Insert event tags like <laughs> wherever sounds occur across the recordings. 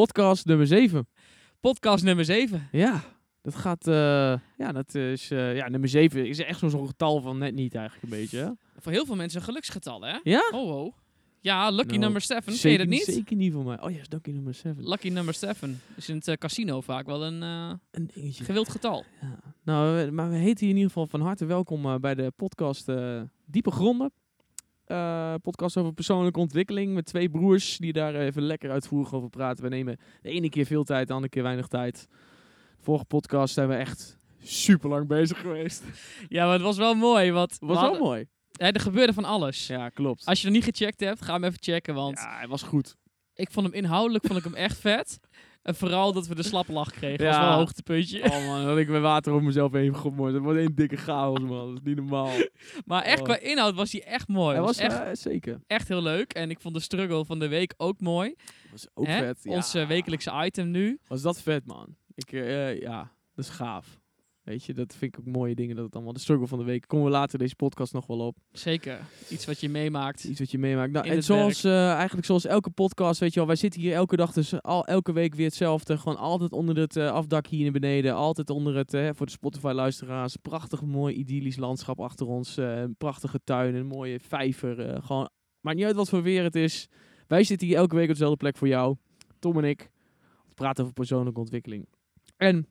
Podcast nummer 7. Podcast nummer 7. Ja, dat gaat. eh, ja, dat is. eh, ja, nummer 7 is echt zo'n getal van net niet eigenlijk een beetje. Hè? Voor heel veel mensen een geluksgetal, hè? Ja? Oh, oh. Ja, lucky Nou, number 7. Ken je dat niet? zeker niet voor mij. Oh ja, Lucky nummer 7. Lucky number 7 is in het eh, casino vaak wel een Een dingetje. gewild getal. Ja. Nou, maar we heten hier in ieder geval van harte welkom bij de podcast Diepe Gronden. Eh, podcast over persoonlijke ontwikkeling met twee broers die daar even lekker uitvoerig over praten. We nemen de ene keer veel tijd, de andere keer weinig tijd. De vorige podcast zijn we echt super lang bezig geweest. <laughs> Ja, maar het was wel mooi, want Was we wel mooi. hè, er gebeurde van alles. Ja, klopt. Als je hem niet gecheckt hebt, ga hem even checken, want Ja, het was goed. ik vond hem inhoudelijk vond ik hem echt vet. <laughs> En vooral dat we de slappe lach kregen, was Ja. wel een hoogtepuntje. Oh man, had ik met water op mezelf heen gegooid. Het wordt één dikke chaos man, dat is niet normaal. <laughs> Maar echt Oh. qua inhoud was hij echt mooi. Hij was, was echt, eh, zeker. echt heel leuk. En ik vond de struggle van de week ook mooi. was ook Hè? vet. Ja. Ons wekelijkse item nu. Was dat vet, man. Ik, eh, ja, dat is gaaf. Weet je, dat vind ik ook mooie dingen. Dat het allemaal de struggle van de week. Komen we later deze podcast nog wel op. Zeker. Iets wat je meemaakt. Iets wat je meemaakt. Nou, en zoals, eh, eigenlijk zoals elke podcast, weet je wel. Wij zitten hier elke dag, dus al, elke week weer hetzelfde. Gewoon altijd onder het eh, afdak hier naar beneden. Altijd onder het, eh, voor de Spotify-luisteraars. Prachtig, mooi, idyllisch landschap achter ons. een prachtige tuin, een mooie vijver. gewoon, maakt niet uit wat voor weer het is. Wij zitten hier elke week op dezelfde plek voor jou. Tom en ik. We praten over persoonlijke ontwikkeling. En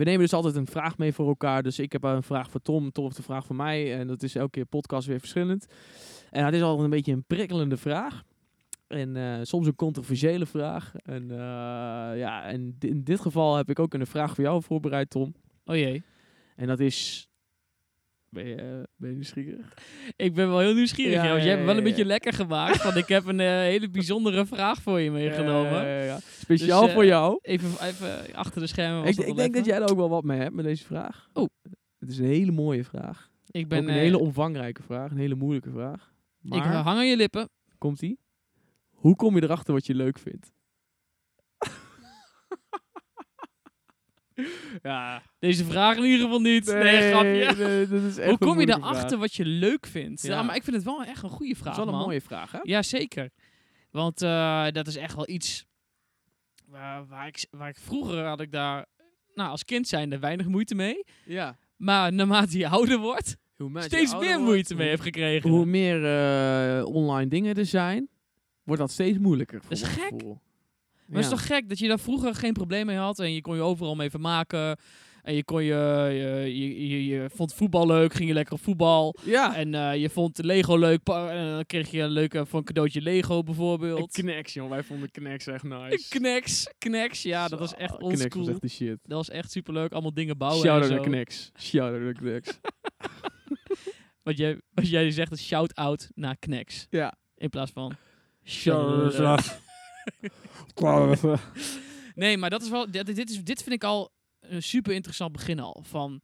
we nemen dus altijd een vraag mee voor elkaar. Dus ik heb een vraag voor Tom, Tom heeft een vraag voor mij. En dat is elke keer podcast weer verschillend. En het is altijd een beetje een prikkelende vraag. En eh, soms een controversiële vraag. En, eh, ja, en in dit geval heb ik ook een vraag voor jou voorbereid, Tom. Oh jee. En dat is... Ben je, eh, ben je nieuwsgierig? Ik ben wel heel nieuwsgierig. Ja, Ja, want jij hebt me wel een beetje lekker gemaakt. Want ik heb een eh, hele bijzondere vraag voor je meegenomen. Ja, ja, ja. Speciaal Dus, eh, voor jou. Even, even achter de schermen. was Ik, ik denk dat jij er ook wel wat mee hebt met deze vraag. Oh. Het is een hele mooie vraag. Ik ben ook een eh, hele omvangrijke vraag. Een hele moeilijke vraag. Maar, Ik hang aan je lippen. komt-ie. Hoe kom je erachter wat je leuk vindt? <laughs> ja, Deze vraag in ieder geval niet. Nee, grapje. nee, dat is echt Hoe kom je erachter wat je leuk vindt? Ja. Ja. maar ik vind het wel echt een goede Dat vraag, is wel een man. mooie vraag, hè? Ja, zeker. Want eh, dat is echt wel iets waar, waar, ik, waar ik vroeger had ik daar, nou, als kind zijnde weinig moeite mee. Ja. Maar naarmate je ouder wordt, Hoe steeds meer wordt, moeite mee heb gekregen. Hoe meer eh, online dingen er zijn, wordt dat steeds moeilijker. voor Dat is gek. gevoel. Maar het is toch gek dat je daar vroeger geen probleem mee had en je kon je overal mee vermaken. En je, kon je, je, je, je, je vond voetbal leuk, ging je lekker op voetbal. Ja, En eh, je vond Lego leuk, en dan kreeg je een leuke voor een cadeautje Lego bijvoorbeeld. Knex, joh. Wij vonden Knex echt nice. Knex, Knex, ja, dat was echt Knex oldschool. was echt de shit. Dat was echt superleuk, allemaal dingen bouwen Shout-out en naar. Knex. Shout-out naar Knex. <laughs> <laughs> Wat jij, wat jij zegt is shout-out naar Knex. Ja. In plaats van... Nee, maar dat is wel, dit, dit, is, dit vind ik al een super interessant begin al. Van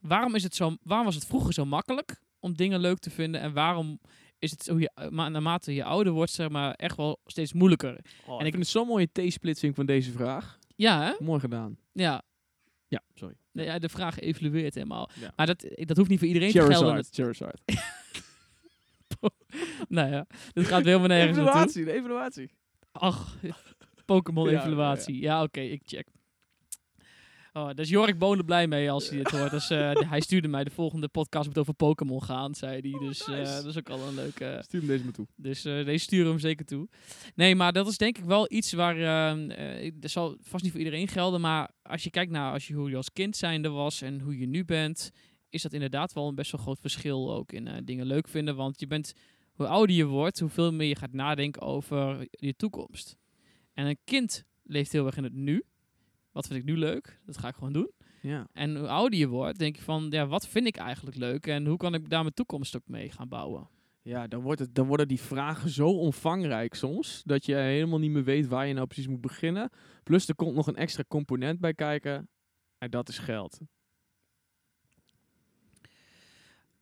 waarom, is het zo, waarom was het vroeger zo makkelijk om dingen leuk te vinden? En waarom is het hoe je, ma- naarmate je ouder wordt, zeg maar, echt wel steeds moeilijker? en ik- vind het zo'n mooie T-splitsing van deze vraag. Ja, hè? Mooi gedaan. Ja. Ja, sorry. Nee, ja, de vraag evolueert helemaal. Ja. Maar dat, dat hoeft niet voor iedereen te gelden. Charizard. Charizard. <laughs> Nou ja, dit gaat weer helemaal nergens. Evaluatie, de evaluatie. Ach, Pokémon Ja, evaluatie. Ja, oké, ik check. Oh, daar is Jorik Bonen blij mee als hij dit hoort. Dus, de- <laughs> hij stuurde mij de volgende podcast moet over Pokémon gaan, zei hij. Dus eh, dat is ook al een leuke... Stuur hem deze maar toe. Dus eh, deze sturen we hem zeker toe. Nee, maar dat is denk ik wel iets waar... dat zal vast niet voor iedereen gelden, maar als je kijkt naar als je, hoe je als kind zijnde was en hoe je nu bent, is dat inderdaad wel een best wel groot verschil ook in dingen leuk vinden. Want je bent, hoe ouder je wordt, hoeveel meer je gaat nadenken over je toekomst. En een kind leeft heel erg in het nu. Wat vind ik nu leuk? Dat ga ik gewoon doen. Ja. En hoe ouder je wordt, denk je van, ja, wat vind ik eigenlijk leuk? En hoe kan ik daar mijn toekomst ook mee gaan bouwen? Ja, dan, wordt het, dan worden die vragen zo omvangrijk soms, dat je helemaal niet meer weet waar je nou precies moet beginnen. Plus er komt nog een extra component bij kijken, en dat is geld.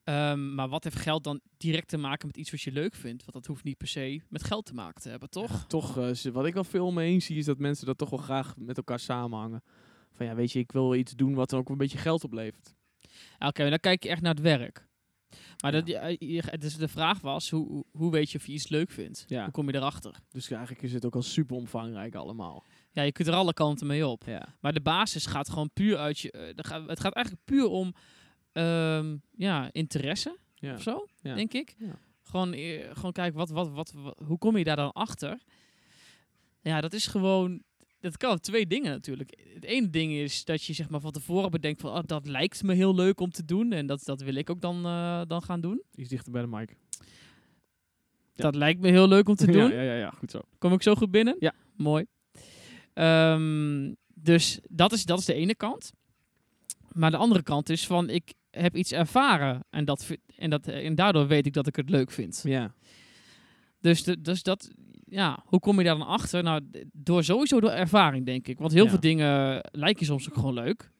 Ehm, maar wat heeft geld dan direct te maken met iets wat je leuk vindt? Want dat hoeft niet per se met geld te maken te hebben, toch? Toch, z- wat ik wel veel om me heen zie, is dat mensen dat toch wel graag met elkaar samenhangen. Van ja, weet je, ik wil iets doen wat er ook een beetje geld oplevert. Oké, dan kijk je echt naar het werk. Maar dat, ja, je- dus de vraag was, hoe, hoe- weet je of je iets leuk vindt? Ja. Hoe kom je erachter? Dus eigenlijk is het ook al super omvangrijk allemaal. Ja, je kunt er alle kanten mee op. Ja. Maar de basis gaat gewoon puur uit je... eh, het gaat eigenlijk puur om ehm, ja, interesse Ja. of zo, Ja. denk ik. Ja. Gewoon, eh, gewoon kijken, wat, wat, wat, wat- hoe kom je daar dan achter? Ja, dat is gewoon... Dat kan op twee dingen natuurlijk. Het ene ding is dat je zeg maar van tevoren bedenkt van... Oh, dat lijkt me heel leuk om te doen. En dat, dat wil ik ook dan, eh, dan gaan doen. Iets dichter bij de mic. Ja. Dat lijkt me heel leuk om te <laughs> doen. Ja, ja, ja, ja, goed zo. Kom ik zo goed binnen? Ja. Mooi. Ehm, dus dat is, dat is de ene kant. Maar de andere kant is van, ik heb iets ervaren. En, dat, en, dat, en daardoor weet ik dat ik het leuk vind. Ja. Dus, de, dus dat, ja, hoe kom je daar dan achter? Nou, door sowieso door ervaring, denk ik. Want heel Ja. veel dingen lijken soms ook gewoon leuk.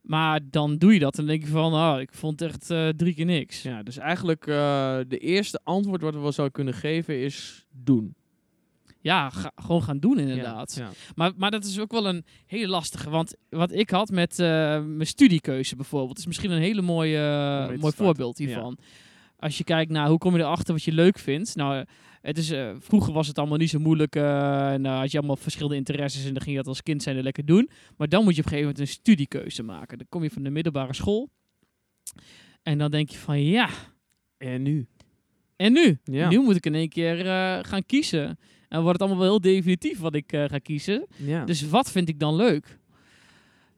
Maar dan doe je dat en denk je van, oh, ik vond echt eh, drie keer niks. ja, dus eigenlijk eh, de eerste antwoord wat we wel zouden kunnen geven is doen. Ja, ga- gewoon gaan doen inderdaad. Ja. Maar, maar dat is ook wel een hele lastige. Want wat ik had met eh, mijn studiekeuze bijvoorbeeld, is misschien een hele mooie, te mooi starten. voorbeeld hiervan. Als je kijkt naar hoe kom je erachter wat je leuk vindt. Nou, eh, het is, eh, vroeger was het allemaal niet zo moeilijk. eh, en had je allemaal verschillende interesses en dan ging je dat als kind zijn lekker doen. Maar dan moet je op een gegeven moment een studiekeuze maken. Dan kom je van de middelbare school. En dan denk je van ja, En nu? en nu? Ja. Nu moet ik in één keer eh, gaan kiezen. En wordt het allemaal wel heel definitief wat ik eh, ga kiezen. Ja. Dus wat vind ik dan leuk?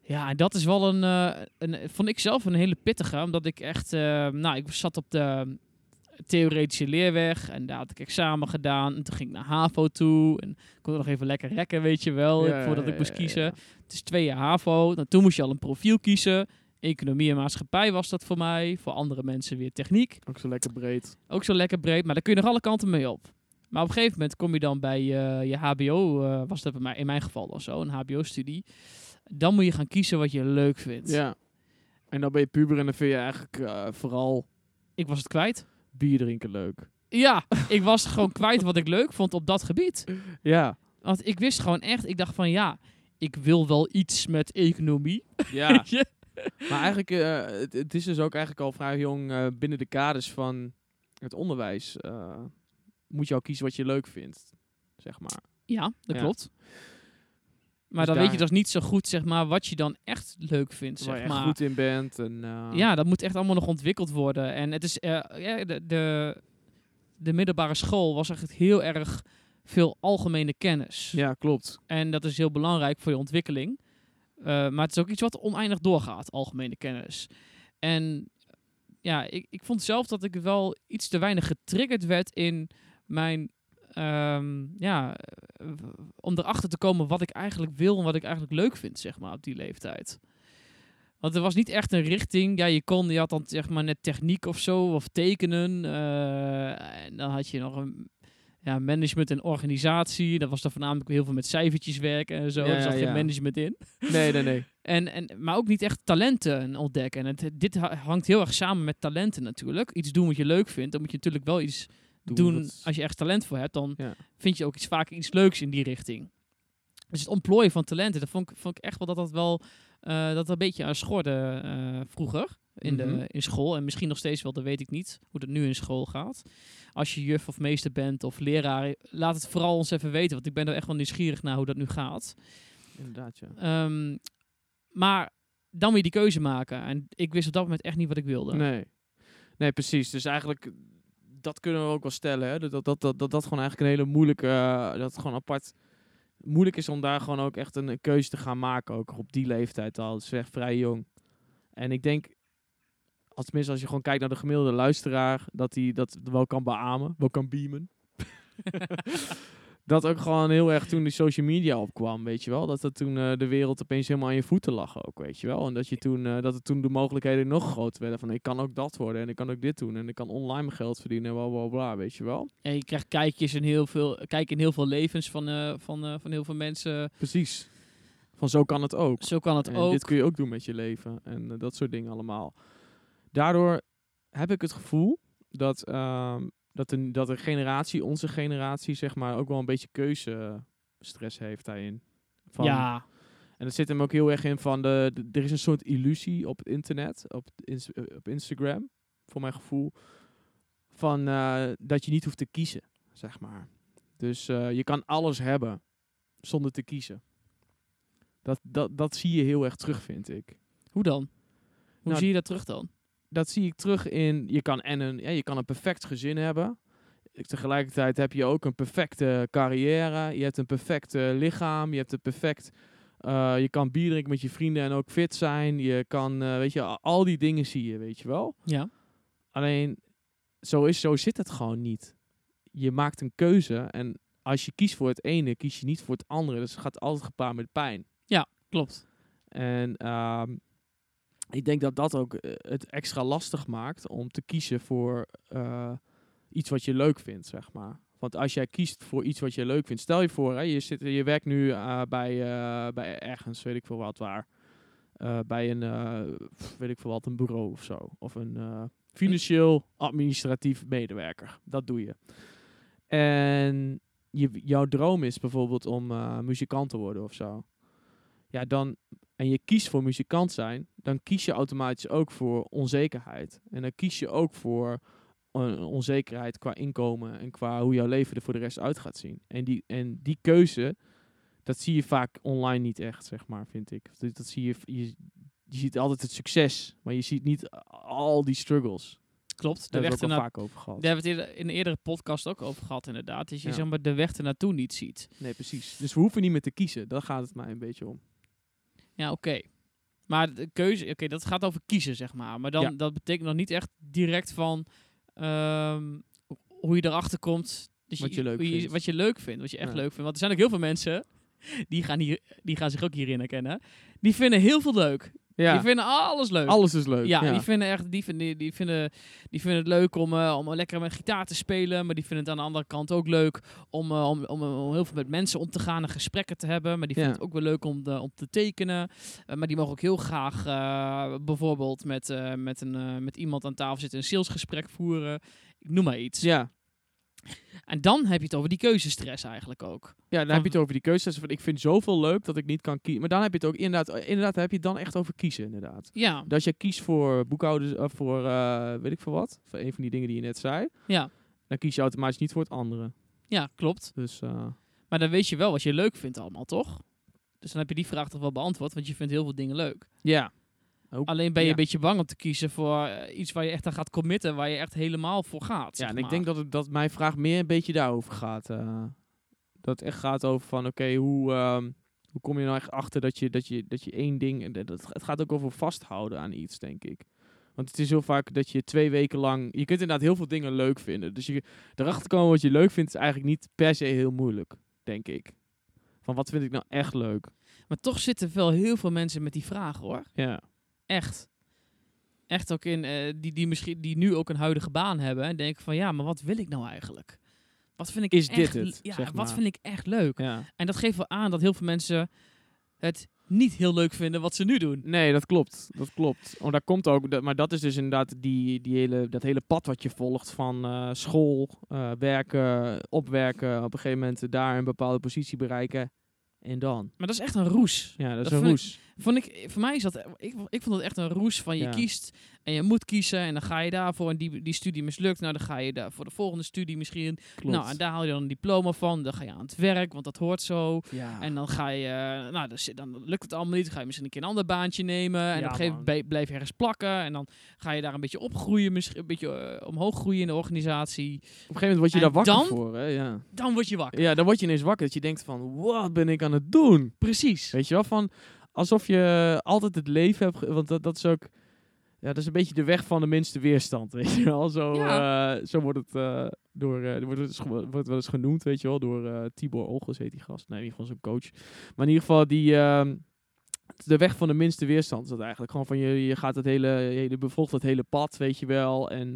Ja, en dat is wel een, eh, een, vond ik zelf een hele pittige, omdat ik echt, eh, nou, ik zat op de theoretische leerweg en daar had ik examen gedaan en toen ging ik naar HAVO toe en kon nog even lekker rekken, weet je wel, Ja, voordat ik moest ja, kiezen. ja. Het is twee jaar HAVO, nou, toen moest je al een profiel kiezen. Economie en maatschappij was dat voor mij, voor andere mensen weer techniek. Ook zo lekker breed. Ook zo lekker breed, maar daar kun je nog alle kanten mee op. Maar op een gegeven moment kom je dan bij eh, je HBO, eh, was dat in mijn geval dan zo, een HBO-studie. Dan moet je gaan kiezen wat je leuk vindt. Ja. En dan ben je puber en dan vind je eigenlijk eh, vooral Ik was het kwijt. bier drinken leuk. Ja, <laughs> ik was gewoon kwijt wat ik leuk vond op dat gebied. Ja. Want ik wist gewoon echt, ik dacht van ja, ik wil wel iets met economie. Ja. <laughs> Maar eigenlijk, het, het is dus ook eigenlijk al vrij jong binnen de kaders van het onderwijs. Moet je al kiezen wat je leuk vindt. Zeg maar. Ja, dat Ja. klopt. Maar Dus dan weet je dus niet zo goed, zeg maar, wat je dan echt leuk vindt, Waar zeg je maar. goed in bent. En, eh, Ja, dat moet echt allemaal nog ontwikkeld worden. En het is, eh, ja, de, de, de middelbare school was echt heel erg veel algemene kennis. ja, klopt. En dat is heel belangrijk voor je ontwikkeling. Eh, maar het is ook iets wat oneindig doorgaat, algemene kennis. En ja, ik, ik vond zelf dat ik wel iets te weinig getriggerd werd in mijn... ehm, ja, om erachter te komen wat ik eigenlijk wil en wat ik eigenlijk leuk vind, zeg maar, op die leeftijd. Want er was niet echt een richting. Ja, je kon, je had dan zeg maar net techniek of zo, of tekenen. eh, en dan had je nog een ja, management en organisatie. Dat was dan voornamelijk heel veel met cijfertjes werken en zo. Ja, er zat ja, geen management in. Nee, nee, nee. <laughs> En, en, maar ook niet echt talenten ontdekken. En het, dit ha- hangt heel erg samen met talenten natuurlijk. Iets doen wat je leuk vindt. Dan moet je natuurlijk wel iets doen. Als je echt talent voor hebt, dan Ja. vind je ook iets, vaak iets leuks in die richting. Dus het ontplooien van talenten, dat vond ik, vond ik echt wel dat dat wel eh, dat een beetje aan schorde eh, vroeger in, Mhm. de, in school. En misschien nog steeds wel, dat weet ik niet, hoe dat nu in school gaat. Als je juf of meester bent of leraar, laat het vooral ons even weten. Want ik ben er echt wel nieuwsgierig naar hoe dat nu gaat. Inderdaad, ja. Ehm, maar dan moet je die keuze maken. En ik wist op dat moment echt niet wat ik wilde. Nee. Nee, precies. Dus eigenlijk, dat kunnen we ook wel stellen. Hè? Dat, dat, dat, dat, dat gewoon eigenlijk een hele moeilijke, eh, dat het gewoon apart moeilijk is om daar gewoon ook echt een, een keuze te gaan maken. Ook op die leeftijd al. Het is echt vrij jong. En ik denk, als, tenminste als je gewoon kijkt naar de gemiddelde luisteraar, dat hij dat wel kan beamen, wel kan beamen. <laughs> dat ook gewoon heel erg toen die social media opkwam, weet je wel. Dat het toen eh, de wereld opeens helemaal aan je voeten lag ook, weet je wel. En dat, je toen, eh, dat het toen de mogelijkheden nog groter werden. Van ik kan ook dat worden en ik kan ook dit doen. En ik kan online mijn geld verdienen en bla bla bla, weet je wel. En je krijgt kijkjes in heel veel, kijk in heel veel levens van, eh, van, van heel veel mensen. Precies. Van zo kan het ook. Zo kan het en ook. dit kun je ook doen met je leven. En dat soort dingen allemaal. Daardoor heb ik het gevoel dat, ehm, dat, de, dat de generatie, onze generatie, zeg maar, ook wel een beetje keuzestress heeft daarin. Van, ja, En dat zit hem ook heel erg in van, de, de- er is een soort illusie op het internet, op, ins- eh, op Instagram. voor mijn gevoel. Van eh, dat je niet hoeft te kiezen, zeg maar. Dus eh, je kan alles hebben zonder te kiezen. Dat, dat, dat zie je heel erg terug, vind ik. Hoe dan? Hoe Nou, zie je dat terug dan? Dat zie ik terug in, je kan, en een, ja, je kan een perfect gezin hebben. Tegelijkertijd heb je ook een perfecte carrière. Je hebt een perfect lichaam. Je hebt een perfect... eh, je kan bier drinken met je vrienden en ook fit zijn. Je kan, eh, weet je, al- die dingen zie je, weet je wel. Ja. Alleen, zo, is, zo zit het gewoon niet. Je maakt een keuze en als je kiest voor het ene, kies je niet voor het andere. Dus het gaat altijd gepaard met pijn. Klopt. En ehm, ik denk dat dat ook eh, het extra lastig maakt om te kiezen voor eh, iets wat je leuk vindt, zeg maar. Want als jij kiest voor iets wat je leuk vindt, stel je voor, hè, je, zit, je werkt nu eh, bij, bij ergens, weet ik veel wat waar. Bij een, weet ik veel wat, een bureau of zo. Of een financieel administratief medewerker. Dat doe je. En je, jouw droom is bijvoorbeeld om muzikant te worden of zo. Ja, dan, en je kiest voor muzikant zijn, dan kies je automatisch ook voor onzekerheid. En dan kies je ook voor een onzekerheid qua inkomen en qua hoe jouw leven er voor de rest uit gaat zien. En die, en die keuze, dat zie je vaak online niet echt, zeg maar, vind ik. Dat, dat zie je, je, je ziet altijd het succes, maar je ziet niet al die struggles. Klopt. Daar hebben we het vaak over gehad. Daar hebben we het eerder- in een eerdere podcast ook over gehad, inderdaad. Dat je Ja. zeg maar, de weg ernaartoe niet ziet. Nee, precies. Dus we hoeven niet meer te kiezen. Daar gaat het mij een beetje om. Ja, oké. Maar de keuze, oké, dat gaat over kiezen, zeg maar. Maar dan, Ja. dat betekent nog niet echt direct van ehm, hoe je erachter komt. Dus Wat je leuk vindt. Wat je leuk vindt, wat je echt Ja. leuk vindt. Want er zijn ook heel veel mensen, <laughs> die gaan, hier, die gaan zich ook hierin herkennen. Die vinden heel veel leuk. Ja, Die vinden alles leuk. alles is leuk. Ja, die vinden echt, die vinden, die vinden, die vinden het leuk om, eh, om lekker met gitaar te spelen, maar die vinden het aan de andere kant ook leuk om, eh, om, om, om heel veel met mensen om te gaan en gesprekken te hebben, maar die vinden Ja. het ook wel leuk om, de, om te tekenen, Eh, maar die mogen ook heel graag bijvoorbeeld met, met, een, met iemand aan tafel zitten, een salesgesprek voeren, ik noem maar iets. ja. En dan heb je het over die keuzestress eigenlijk ook. Ja, dan Van- heb je het over die keuzes. Van, ik vind zoveel leuk dat ik niet kan kiezen. Maar dan heb je het ook inderdaad, inderdaad heb je het dan echt over kiezen, inderdaad. Ja, Dat je kiest voor boekhouders, of voor uh, weet ik veel wat. Voor een van die dingen die je net zei. ja, Dan kies je automatisch niet voor het andere. ja, klopt. Dus uh, Maar dan weet je wel wat je leuk vindt allemaal, toch? Dus dan heb je die vraag toch wel beantwoord, want je vindt heel veel dingen leuk. ja. Ook- Alleen ben je ja. een beetje bang om te kiezen voor eh, iets waar je echt aan gaat committen, waar je echt helemaal voor gaat. Ja, en ik denk dat, het, dat mijn vraag meer een beetje daarover gaat. eh. dat het echt gaat over van, oké, hoe, ehm, hoe kom je nou echt achter dat je, dat je, dat je één ding... Dat, dat- het gaat ook over vasthouden aan iets, denk ik. Want het is heel vaak dat je twee weken lang... Je kunt inderdaad heel veel dingen leuk vinden. Dus je, erachter komen wat je leuk vindt is eigenlijk niet per se heel moeilijk, denk ik. Van wat vind ik nou echt leuk? Maar toch zitten wel heel veel mensen met die vraag hoor. Ja, Echt. Echt ook in, eh, die, die, misschien, die nu ook een huidige baan hebben en denken van ja, maar wat wil ik nou eigenlijk? Wat vind ik Is echt, dit het, Ja, zeg wat vind ik echt leuk? ja. En dat geeft wel aan dat heel veel mensen het niet heel leuk vinden wat ze nu doen. Nee, dat klopt. Dat klopt. Oh, daar komt ook, dat- maar dat is dus inderdaad die, die hele, dat hele pad wat je volgt van eh, school, eh, werken, opwerken, op een gegeven moment daar een bepaalde positie bereiken. En dan? Maar dat is echt een roes. Ja, dat is een ik- roes. Vond ik, voor mij is dat, ik, ik vond het echt een roes van je Ja. kiest en je moet kiezen en dan ga je daarvoor en die, die studie mislukt. Nou, dan ga je daar voor de volgende studie misschien. Klopt. Nou, en daar haal je dan een diploma van. Dan ga je aan het werk, want dat hoort zo. ja. En dan ga je, nou, dan, lukt het allemaal niet. Dan ga je misschien een keer een ander baantje nemen. En Ja, op een gegeven moment blijf je ergens plakken. En dan ga je daar een beetje opgroeien, misschien een beetje eh, omhoog groeien in de organisatie. op een gegeven moment word je en daar wakker dan? voor. Hè? Ja. Dan word je wakker. ja, dan word je ineens wakker dat je denkt van, wat ben ik aan het doen? Precies. Weet je wel, van alsof je altijd het leven hebt, want dat, dat is ook, ja, dat is een beetje de weg van de minste weerstand, <laughs> weet je wel. Zo, Ja. eh, zo wordt het uh, door, uh, wordt, het, wordt wel eens genoemd, weet je wel, door Tibor Olgers heet die gast. Nee, in ieder geval zijn coach. Maar in ieder geval die, uh, de weg van de minste weerstand is dat eigenlijk. Gewoon van je, je gaat het hele, je bevolgt het hele pad, weet je wel. En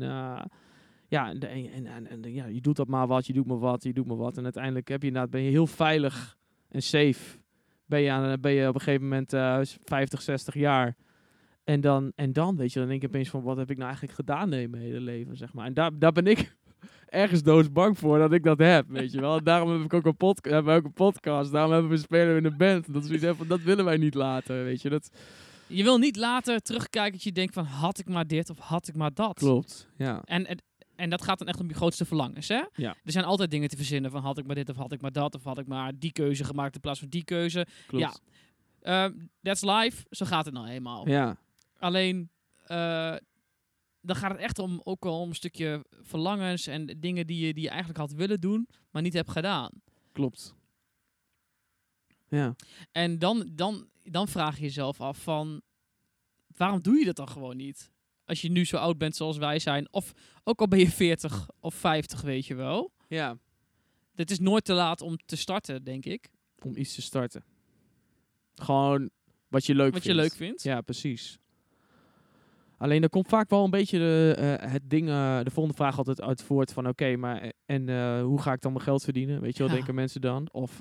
ja, en, en, en, en, ja, je doet dat maar wat, je doet maar wat, je doet maar wat. En uiteindelijk heb je inderdaad, ben je heel veilig en safe ben je, aan, ben je op een gegeven moment uh, 50, 60 jaar. En dan, en dan, weet je, dan denk je opeens van, wat heb ik nou eigenlijk gedaan in mijn hele leven, zeg maar. En daar, daar ben ik <laughs> ergens doodsbang voor dat ik dat heb, weet je wel. Daarom heb ik ook een, podca hebben we ook een podcast, daarom hebben we spelen in een band. Dat, is iets van, dat willen wij niet laten, weet je. Dat, Je wil niet later terugkijken dat je denkt van had ik maar dit of had ik maar dat. Klopt, ja. En, en, en dat gaat dan echt om je grootste verlangens, hè? Ja. Er zijn altijd dingen te verzinnen van had ik maar dit of had ik maar dat of had ik maar die keuze gemaakt in plaats van die keuze. Klopt. Ja. Ehm, that's life, zo gaat het nou eenmaal. Ja, Alleen, eh, dan gaat het echt om, ook wel om een stukje verlangens en dingen die je, die je eigenlijk had willen doen, maar niet hebt gedaan. klopt. Ja, En dan, dan, dan vraag je jezelf af van, waarom doe je dat dan gewoon niet? Als je nu zo oud bent zoals wij zijn, of ook al ben je 40 of 50, weet je wel. ja. Het is nooit te laat om te starten, denk ik. om iets te starten. Gewoon wat je leuk Wat vindt. je leuk vindt. Ja, precies. Alleen er komt vaak wel een beetje de, eh, het ding, eh, de volgende vraag altijd uit voort van oké, maar eh, en hoe ga ik dan mijn geld verdienen? Weet je wel, Ja. denken mensen dan? Of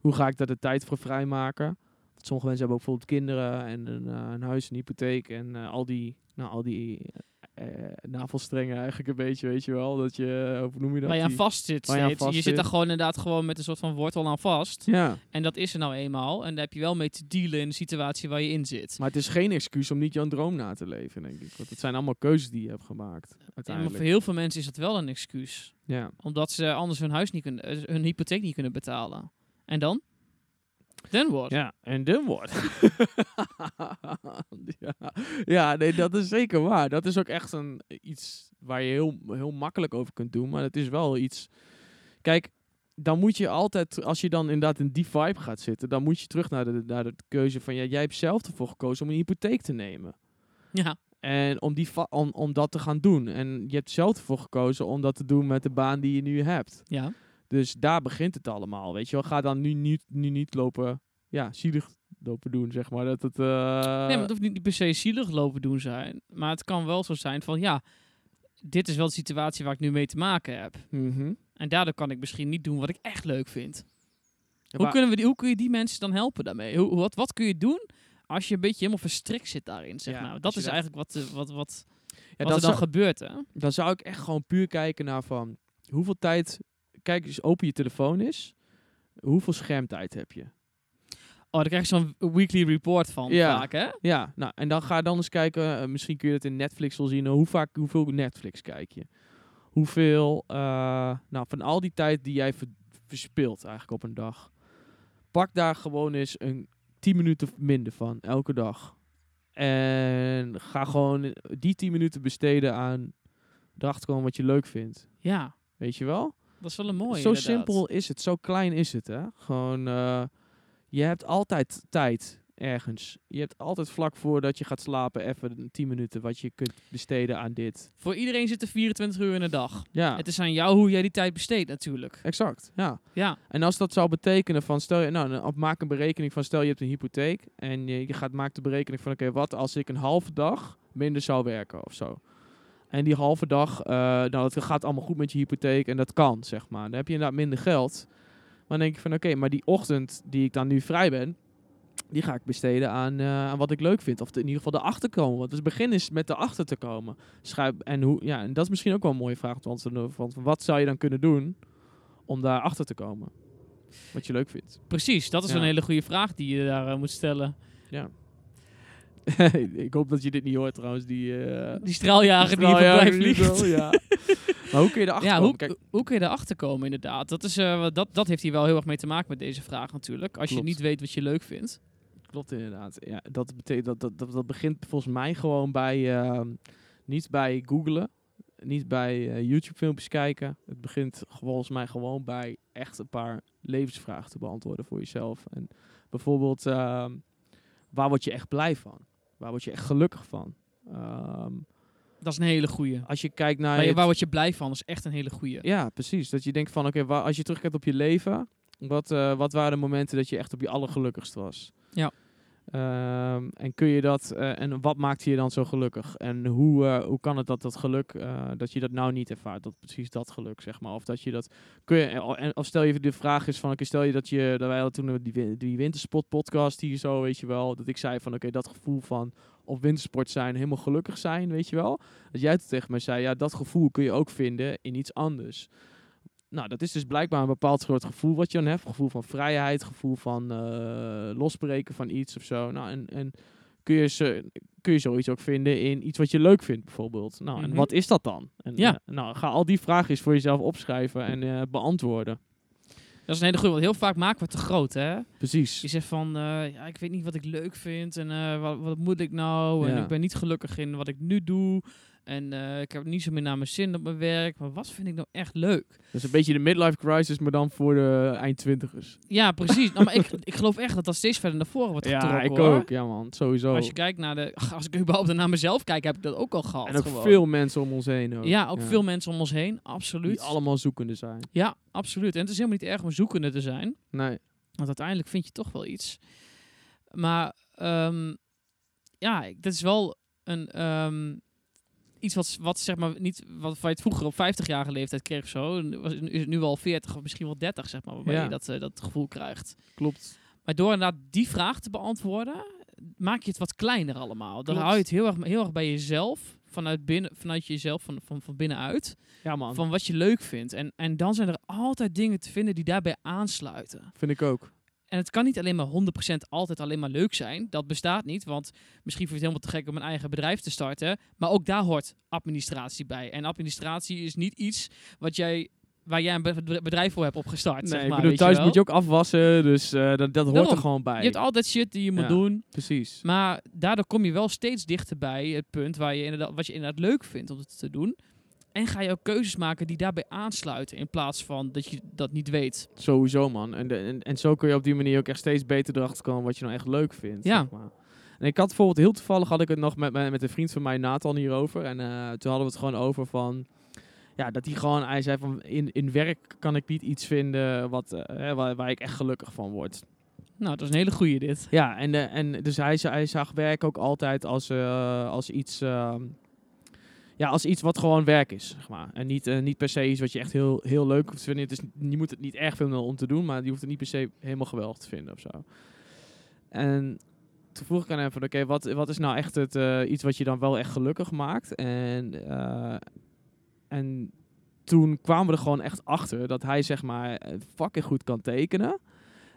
hoe ga ik daar de tijd voor vrijmaken? Sommige mensen hebben ook bijvoorbeeld kinderen en een, eh, een huis, een hypotheek en eh, al die, nou, al die eh, navelstrengen eigenlijk een beetje, weet je wel. Dat je, hoe noem je dat? Waar je aan vast zit je zit daar zit. gewoon inderdaad gewoon met een soort van wortel aan vast. Ja, En dat is er nou eenmaal. En daar heb je wel mee te dealen in de situatie waar je in zit. maar het is geen excuus om niet jouw droom na te leven, denk ik. Want het zijn allemaal keuzes die je hebt gemaakt, Ja, maar uiteindelijk. voor heel veel mensen is dat wel een excuus. Ja. Omdat ze anders hun huis niet kunnen, hun hypotheek niet kunnen betalen. En dan? Dan what? Ja, en dan wordt. <laughs> ja. ja, nee, dat is zeker waar. Dat is ook echt een, iets waar je heel, heel makkelijk over kunt doen. Maar het is wel iets. Kijk, dan moet je altijd, als je dan inderdaad in die vibe gaat zitten, dan moet je terug naar de, naar de keuze van ja, jij hebt zelf ervoor gekozen om een hypotheek te nemen. Ja. En om, die om, om dat te gaan doen. En je hebt zelf ervoor gekozen om dat te doen met de baan die je nu hebt. Ja. Dus daar begint het allemaal, weet je wel. Ga dan nu niet, nu niet lopen, ja, zielig lopen doen, zeg maar. Dat het, eh, nee, maar het hoeft niet per se zielig lopen doen zijn. Maar het kan wel zo zijn van ja, dit is wel de situatie waar ik nu mee te maken heb. mhm. En daardoor kan ik misschien niet doen wat ik echt leuk vind. Ja, Hoe, kunnen we die, hoe kun je die mensen dan helpen daarmee? Hoe, wat, wat kun je doen als je een beetje helemaal verstrikt zit daarin? Zeg Ja, nou? Dat is dat- eigenlijk wat, eh, wat, wat, ja, wat er dan zou, gebeurt. Hè? dan zou ik echt gewoon puur kijken naar van, hoeveel tijd, kijk eens, open je telefoon is, hoeveel schermtijd heb je? Oh, dan krijg je zo'n weekly report van Ja. vaak, hè? Ja, nou, en dan ga dan eens kijken, eh, misschien kun je het in Netflix wel zien, eh, hoe vaak, hoeveel Netflix kijk je? Hoeveel, eh, nou, van al die tijd die jij ver- verspilt eigenlijk op een dag, pak daar gewoon eens een 10 minuten minder van, elke dag. En ga gewoon die 10 minuten besteden aan erachter komen wat je leuk vindt. Ja, Weet je wel? Dat is wel een mooie zo inderdaad. simpel is het, zo klein is het. Hè? Gewoon, eh, je hebt altijd tijd ergens. Je hebt altijd vlak voordat je gaat slapen even 10 minuten wat je kunt besteden aan dit. Voor iedereen zit er 24 uur in de dag. Ja, Het is aan jou hoe jij die tijd besteedt natuurlijk. exact. Ja. Ja, En als dat zou betekenen van, stel je, nou, maak een berekening van, stel je hebt een hypotheek en je, je gaat maakt de berekening van, oké, wat als ik een halve dag minder zou werken of zo. En die halve dag, eh, nou, het gaat allemaal goed met je hypotheek en dat kan, zeg maar. Dan heb je inderdaad minder geld. Maar dan denk je van, oké, maar die ochtend die ik dan nu vrij ben, die ga ik besteden aan, eh, aan wat ik leuk vind. Of in ieder geval erachter komen. Want het begin is met erachter te komen. Schrijf, en, hoe, ja, en dat is misschien ook wel een mooie vraag. Want, want wat zou je dan kunnen doen om daar achter te komen? Wat je leuk vindt. precies. Dat is Ja. een hele goede vraag die je daar eh, moet stellen. Ja. <laughs> ik hoop dat je dit niet hoort trouwens. Die, eh Die straaljager die hier straaljager vliegt. ja. maar hoe kun je erachter Ja, komen? hoe, Kijk, hoe kun je erachter komen inderdaad? Dat, is, eh, dat, dat heeft hier wel heel erg mee te maken met deze vraag natuurlijk. Als Klopt. je niet weet wat je leuk vindt. klopt inderdaad. Ja, dat, betekent, dat, dat, dat, dat begint volgens mij gewoon bij... ehm, niet bij googlen. Niet bij eh, YouTube filmpjes kijken. Het begint volgens mij gewoon bij echt een paar levensvragen te beantwoorden voor jezelf. En bijvoorbeeld, ehm, waar word je echt blij van? Waar word je echt gelukkig van? Ehm, Dat is een hele goeie. als je kijkt naar... Waar, je, waar word je blij van? Dat is echt een hele goeie. Ja, precies. Dat je denkt van, oké, wa- als je terugkijkt op je leven, wat, eh, wat waren de momenten dat je echt op je allergelukkigst was? Ja. Ehm, en kun je dat, eh, en wat maakt je dan zo gelukkig? En hoe, eh, hoe kan het dat dat geluk, eh, dat je dat nou niet ervaart, dat precies dat geluk, zeg maar? Of dat je dat, kun je, en, of stel je de vraag is van, oké, stel je dat je, dat wij hadden toen die, die wintersport podcast hier zo, weet je wel, dat ik zei van, oké, dat gevoel van op wintersport zijn, helemaal gelukkig zijn, weet je wel? Dat jij tegen mij zei, ja, dat gevoel kun je ook vinden in iets anders. Nou, dat is dus blijkbaar een bepaald soort gevoel wat je dan hebt. Gevoel van vrijheid, gevoel van eh, losbreken van iets of zo. Nou, en, en kun je, ze, kun je zoiets ook vinden in iets wat je leuk vindt, bijvoorbeeld. Nou, en Mhm. wat is dat dan? En, Ja. eh, nou, ga al die vragen eens voor jezelf opschrijven en eh, beantwoorden. Dat is een hele goede, want heel vaak maken we het te groot, hè? Precies. Je zegt van, ja, ik weet niet wat ik leuk vind en wat, wat moet ik nou? En Ja. ik ben niet gelukkig in wat ik nu doe. En eh, ik heb niet zo meer naar mijn zin op mijn werk. Maar wat vind ik nou echt leuk? Dat is een beetje de midlife crisis, maar dan voor de eindtwintigers. Ja, precies. nou, maar ik, <laughs> ik geloof echt dat dat steeds verder naar voren wordt Ja, getrokken. ik hoor. ook. Ja, man. Sowieso. Als je kijkt naar de... <laughs> Als ik überhaupt naar mezelf kijk, heb ik dat ook al gehad. en ook gewoon. veel mensen om ons heen. Ook. Ja, ook veel mensen om ons heen. Absoluut. Die allemaal zoekende zijn. Ja, absoluut. En het is helemaal niet erg om zoekende te zijn. Nee. Want uiteindelijk vind je toch wel iets. Maar ehm, ja, ik- dat is wel een, ehm, iets wat, wat zeg maar niet wat je het vroeger op 50-jarige leeftijd kreeg of zo. Is het nu al 40 of misschien wel 30, zeg maar, waarbij Ja. je dat, eh, dat gevoel krijgt. Klopt. Maar door inderdaad die vraag te beantwoorden, maak je het wat kleiner allemaal. Dan Klopt. hou je het heel erg, heel erg bij jezelf, vanuit, binnen, vanuit jezelf, van, van, van binnenuit, Ja, man. van wat je leuk vindt. En, en dan zijn er altijd dingen te vinden die daarbij aansluiten. Vind ik ook. En het kan niet alleen maar 100% altijd alleen maar leuk zijn. Dat bestaat niet, want misschien vind je het helemaal te gek om een eigen bedrijf te starten. Maar ook daar hoort administratie bij. En administratie is niet iets wat jij, waar jij een be- bedrijf voor hebt opgestart. Nee, zeg ik maar, bedoel, thuis moet je ook afwassen, dus eh, dat, dat hoort Daarom. er gewoon bij. Je hebt altijd shit die je moet Ja. doen. Precies. Maar daardoor kom je wel steeds dichter bij het punt waar je inderdaad, wat je inderdaad leuk vindt om het te doen. En ga je ook keuzes maken die daarbij aansluiten. In plaats van dat je dat niet weet. Sowieso, man. En, de, en, en zo kun je op die manier ook echt steeds beter erachter komen wat je nou echt leuk vindt. Ja. Zeg maar. En ik had bijvoorbeeld heel toevallig had ik het nog met, met een vriend van mij, Nathan, hierover. En eh, toen hadden we het gewoon over van. Ja, dat hij gewoon, hij zei van in, in werk kan ik niet iets vinden wat, eh, hè, waar, waar ik echt gelukkig van word. Nou, dat is een hele goeie dit. Ja, en, eh, en dus hij, hij zag werk ook altijd als, als iets. ehm, ja, als iets wat gewoon werk is, zeg maar. En niet, eh, niet per se iets wat je echt heel, heel leuk hoeft te vinden. Je moet het niet erg vinden om te doen, maar je hoeft het niet per se helemaal geweldig te vinden of zo. En toen vroeg ik aan hem oké, wat, wat is nou echt het, eh, iets wat je dan wel echt gelukkig maakt? En, eh, en toen kwamen we er gewoon echt achter dat hij, zeg maar, fucking goed kan tekenen.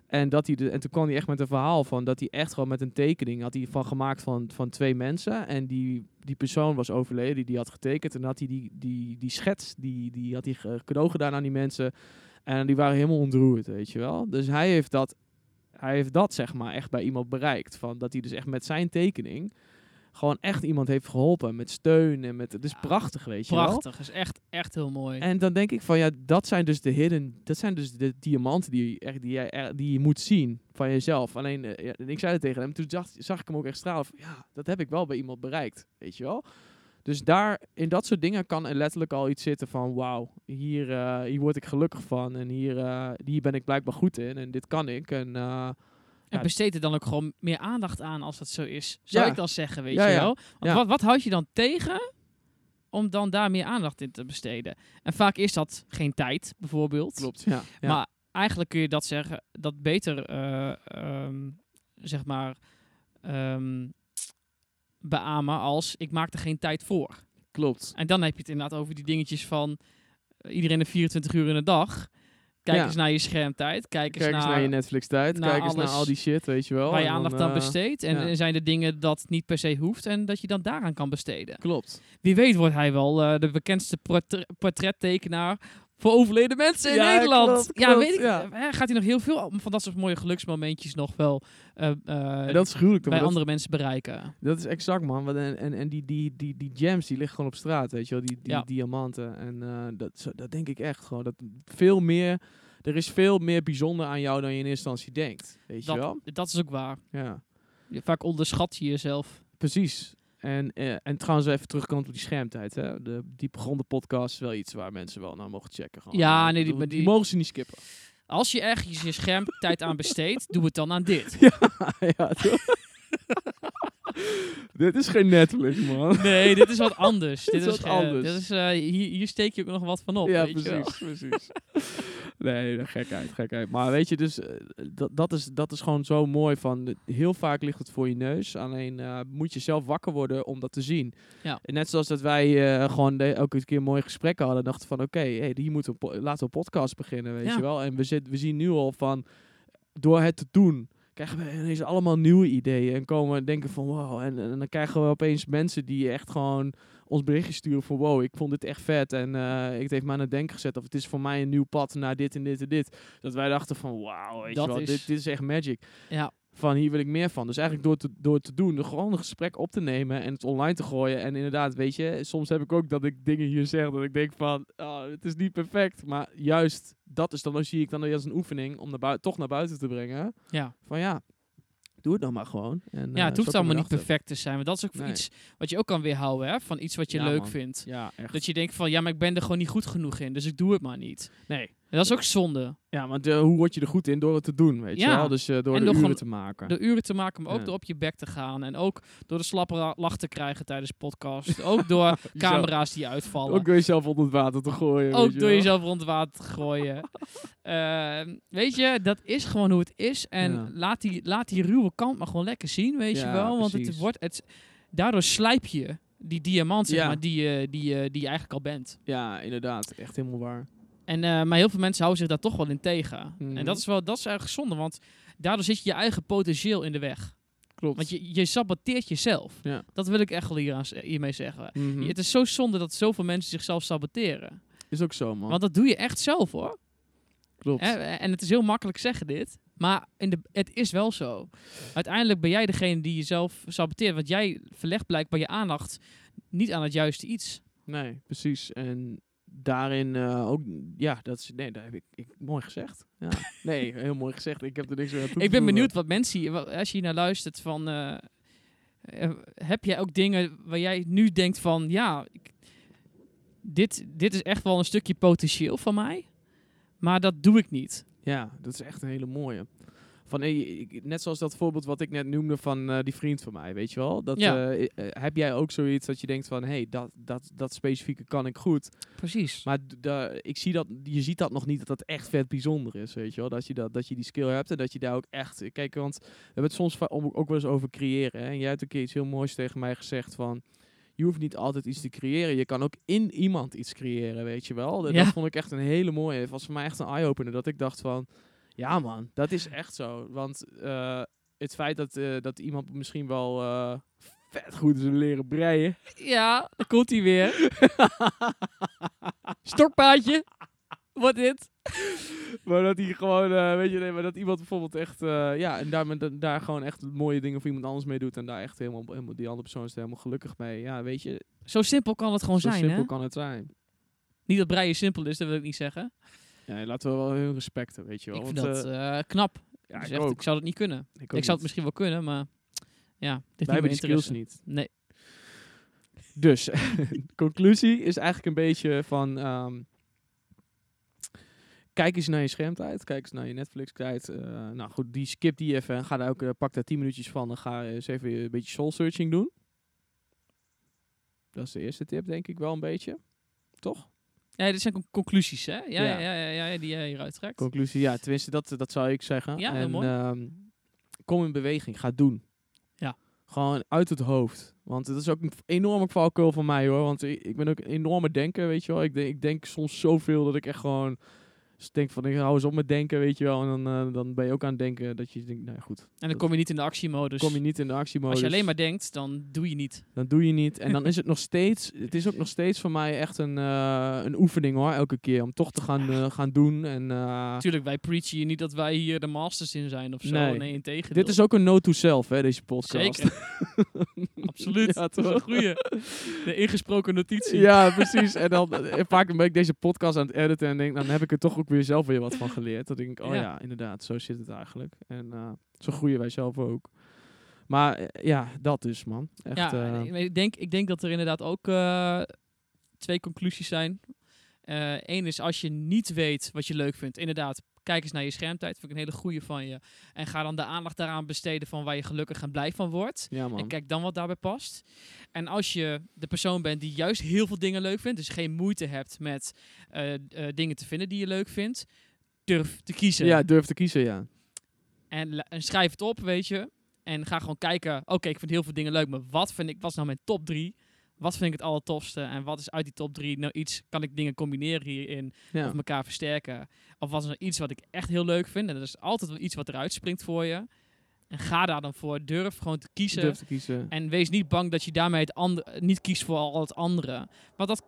En, dat hij de, en toen kwam hij echt met een verhaal van dat hij echt gewoon met een tekening had hij van gemaakt van, van twee mensen. En die, die persoon was overleden, die die had getekend. En had hij die, die, die schets, die, die had hij cadeau gedaan aan die mensen. En die waren helemaal ontroerd, weet je wel. Dus hij heeft dat, hij heeft dat zeg maar echt bij iemand bereikt. Van dat hij dus echt met zijn tekening gewoon echt iemand heeft geholpen. Met steun en met, het is Ja, prachtig, weet je wel. Prachtig. is echt, echt heel mooi. En dan denk ik van ja, dat zijn dus de hidden, dat zijn dus de diamanten die, echt, die, jij, die je moet zien van jezelf. Alleen, eh, ja, ik zei het tegen hem, toen zag, zag ik hem ook echt stralen van ja, dat heb ik wel bij iemand bereikt, weet je wel. Dus daar, in dat soort dingen kan er letterlijk al iets zitten van wauw, hier, eh, hier word ik gelukkig van en hier, eh, hier ben ik blijkbaar goed in en dit kan ik. En, En besteed er dan ook gewoon meer aandacht aan als dat zo is. Zou Ja. ik dan zeggen, weet Ja, je wel? Want wat, wat houd je dan tegen om dan daar meer aandacht in te besteden? En vaak is dat geen tijd, bijvoorbeeld. klopt, ja. Maar eigenlijk kun je dat zeggen, dat beter, eh, ehm, zeg maar, ehm, beamen als ik maak er geen tijd voor. klopt. En dan heb je het inderdaad over die dingetjes van eh, iedereen de 24 uur in de dag. Kijk Ja. eens naar je schermtijd. Kijk eens Kijk eens naar, je Netflix tijd, naar kijk eens naar al die shit, weet je wel. waar je aandacht aan eh, besteedt. En ja. zijn er dingen dat niet per se hoeft en dat je dan daaraan kan besteden. Klopt. Wie weet wordt hij wel eh, de bekendste portre- portrettekenaar voor overleden mensen in Ja, Nederland. klopt, ja, weet ik. ja. eh, Gaat hij nog heel veel van dat soort mooie geluksmomentjes nog wel eh, eh, dat is gruwelijk. bij Dat- andere mensen bereiken? Dat is exact, man. Want En, en, en die, die, die, die gems, die liggen gewoon op straat, weet je wel. Die, die Ja. diamanten. En eh, dat, dat denk ik echt gewoon. Dat veel meer, er is veel meer bijzonder aan jou dan je in eerste instantie denkt. Weet je wel? Dat, dat is ook waar. Ja, Je- Vaak onderschat je jezelf. precies. En, eh, en trouwens even terugkomt op die schermtijd. Hè. De diepgronde podcast is wel iets waar mensen wel naar mogen checken. Gewoon. Ja, nee, die- mogen ze niet skippen. Als je ergens je schermtijd aan besteedt, doe het dan aan dit. <laughs> ja, toch? <laughs> Dit is geen Netflix, man. Nee, dit is wat anders. <laughs> dit, is is wat anders. Dit is, eh, hier, hier steek je ook nog wat van op. Ja, weet je wel. precies, <laughs> precies. nee, gekheid, gekheid. Maar weet je, dus eh, dat, dat, is, dat is gewoon zo mooi van, heel vaak ligt het voor je neus. Alleen eh, moet je zelf wakker worden om dat te zien. Ja. En net zoals dat wij gewoon elke keer mooie gesprekken hadden, dachten van, oké, hey, hier moeten we, laten we een podcast beginnen, weet Ja. je wel. En we, zit, we zien nu al van, door het te doen, krijgen we ineens allemaal nieuwe ideeën. En komen denken van wow. En, en dan krijgen we opeens mensen die echt gewoon ons berichtje sturen van wow, ik vond dit echt vet. En eh het heeft me aan het denken gezet. Of het is voor mij een nieuw pad naar dit en dit en dit. Dat wij dachten van wauw, weet Dat je wel, is- dit, dit is echt magic. Ja, Van hier wil ik meer van. Dus eigenlijk door te, door te doen, gewoon een gesprek op te nemen en het online te gooien. En inderdaad, weet je, soms heb ik ook dat ik dingen hier zeg dat ik denk van, oh, het is niet perfect. Maar juist dat is dan, dan zie ik dan als een oefening om naar toch naar buiten te brengen. ja. Van ja, doe het dan maar gewoon. En, ja, eh, het zo hoeft allemaal niet perfect te zijn. Maar dat is ook Nee. iets wat je ook kan weerhouden, hè? Van iets wat je Ja, leuk man. vindt. Ja, echt. Dat je denkt van, ja, maar ik ben er gewoon niet goed genoeg in, dus ik doe het maar niet. Nee. Dat is ook zonde. Ja, want eh, hoe word je er goed in? Door het te doen, weet Ja. je wel? Dus eh, door En de uren te maken. Door uren te maken, maar ook Ja. door op je bek te gaan. En ook door de slappe lach te krijgen tijdens podcast. ook door <laughs> camera's die uitvallen. Ook door jezelf onder het water te gooien. Ook je door wel. jezelf rond het water te gooien. <laughs> Ehm, weet je, dat is gewoon hoe het is. En Ja. laat, die, laat die ruwe kant maar gewoon lekker zien, weet je wel. Want het wordt, het, daardoor slijp je die diamant, zeg maar, die, je- die, je- die je eigenlijk al bent. Ja, inderdaad. Echt helemaal waar. En, eh, maar heel veel mensen houden zich daar toch wel in tegen. Mhm. En dat is wel dat is eigenlijk zonde, want daardoor zit je je eigen potentieel in de weg. Klopt. Want je, je saboteert jezelf. Ja. Dat wil ik echt wel hieraan, hiermee zeggen. Mhm. Het is zo zonde dat zoveel mensen zichzelf saboteren. Is ook zo, man. Want dat doe je echt zelf hoor. Klopt. Hè, En het is heel makkelijk zeggen dit. Maar in de, het is wel zo. Uiteindelijk ben jij degene die jezelf saboteert. Want jij verlegt blijkbaar je aandacht niet aan het juiste iets. Nee, precies. En daarin eh, ook, ja, dat is, nee, dat heb ik, ik mooi gezegd. Ja. <laughs> Nee, heel mooi gezegd. Ik heb er niks meer aan toe Ik ben benieuwd wat mensen, als je hier naar luistert, van... eh, eh, heb jij ook dingen waar jij nu denkt van... Ja, ik- dit, dit is echt wel een stukje potentieel van mij. Maar dat doe ik niet. Ja, dat is echt een hele mooie. Van, net zoals dat voorbeeld wat ik net noemde van eh, die vriend van mij, weet je wel? Dat, Ja. eh, eh, heb jij ook zoiets dat je denkt van, hé, hey, dat, dat, dat specifieke kan ik goed. Precies. Maar ik zie dat, je ziet dat nog niet dat dat echt vet bijzonder is, weet je wel? Dat je, dat, dat je die skill hebt en dat je daar ook echt... Kijk, want we hebben het soms ook wel eens over creëren. Hè? En jij hebt een keer iets heel moois tegen mij gezegd van... Je hoeft niet altijd iets te creëren. Je kan ook in iemand iets creëren, weet je wel? Dat, Ja. dat vond ik echt een hele mooie. Het was voor mij echt een eye-opener. Dat ik dacht van... Ja man, dat is echt zo. Want eh, het feit dat, eh, dat iemand misschien wel eh, vet goed is leren breien... Ja, daar komt hij weer. <laughs> Stokpaadje. Wat dit? Maar dat hij gewoon, weet je, nee, maar dat iemand bijvoorbeeld echt, ja, en daar, met, daar gewoon echt mooie dingen voor iemand anders mee doet en daar echt helemaal, helemaal die andere persoon is er helemaal gelukkig mee. Ja, weet je, Zo simpel kan het gewoon zo zijn, simpel hè? kan het zijn. Niet dat breien simpel is, dat wil ik niet zeggen. Ja, laten we wel hun respecten, weet je wel. ik vind want, dat eh, eh, knap. ja, Dus ik echt, ook. ik zou dat niet kunnen. Ik, zou het misschien wel kunnen, maar ja, dit hebben niet die skills niet. Nee. Dus, <laughs> conclusie is eigenlijk een beetje van... ehm, kijk eens naar je schermtijd. Kijk eens naar je Netflix-tijd. Eh, nou goed, die skip die even. En ga daar ook, eh, pak daar 10 minuutjes van. En ga eens even een beetje soul-searching doen. Dat is de eerste tip, denk ik wel een beetje. Toch? Ja, dit zijn con- conclusies, hè? Ja, ja. Ja. Ja, ja, die jij hieruit trekt. Conclusie, ja, tenminste, dat, dat zou ik zeggen. Ja, en, mooi. ehm, kom in beweging, ga doen. Ja. Gewoon uit het hoofd. Want het is ook een enorme valkuil van mij hoor. Want ik, ik ben ook een enorme denker, weet je wel. Ik, denk- ik denk soms zoveel dat ik echt gewoon dus denk van, ik hou eens op met denken, weet je wel. En dan, eh, dan ben je ook aan het denken dat je denkt, nou goed. En dan kom je niet in de actiemodus. kom je niet in de actiemodus. Als je alleen maar denkt, dan doe je niet. Dan doe je niet. En dan is het <laughs> nog steeds, het is ook nog steeds voor mij echt een, eh, een oefening hoor, elke keer. Om toch te gaan, eh, gaan doen. En, Natuurlijk, wij preachen hier niet dat wij hier de masters in zijn of zo. Nee. Nee, in tegen. dit is ook een note to self, hè, deze podcast. Zeker. <laughs> Absoluut. Ja, toch? een goeie. De ingesproken notitie. Ja, precies. En dan vaak ben ik deze podcast aan het editen en denk, dan heb ik er toch ook weer zelf weer wat van geleerd. Dat denk ik, oh Ja. ja, inderdaad, zo zit het eigenlijk. En eh, zo groeien wij zelf ook. Maar eh, ja, dat dus, man. Echt, ja, eh, ik- denk, ik denk dat er inderdaad ook twee conclusies zijn. Eén is als je niet weet wat je leuk vindt, inderdaad, kijk eens naar je schermtijd. Vind ik een hele goede van je. En ga dan de aandacht daaraan besteden van waar je gelukkig en blij van wordt. ja. En kijk dan wat daarbij past. En als je de persoon bent die juist heel veel dingen leuk vindt, dus geen moeite hebt met eh, eh, dingen te vinden die je leuk vindt, durf te kiezen. Ja, durf te kiezen, ja. En, schrijf het op, weet je. En ga gewoon kijken. Oké, ik vind heel veel dingen leuk, maar wat vind ik? Wat is nou mijn top 3? Wat vind ik het allertofste? En wat is uit die top 3 nou iets? Kan ik dingen combineren hierin ja. of elkaar versterken? Of is nou iets wat ik echt heel leuk vind? En dat is altijd wel iets wat eruit springt voor je. En ga daar dan voor. Durf gewoon te kiezen. Durf te kiezen. En wees niet bang dat je daarmee het andere niet kiest voor al het andere. Want dat,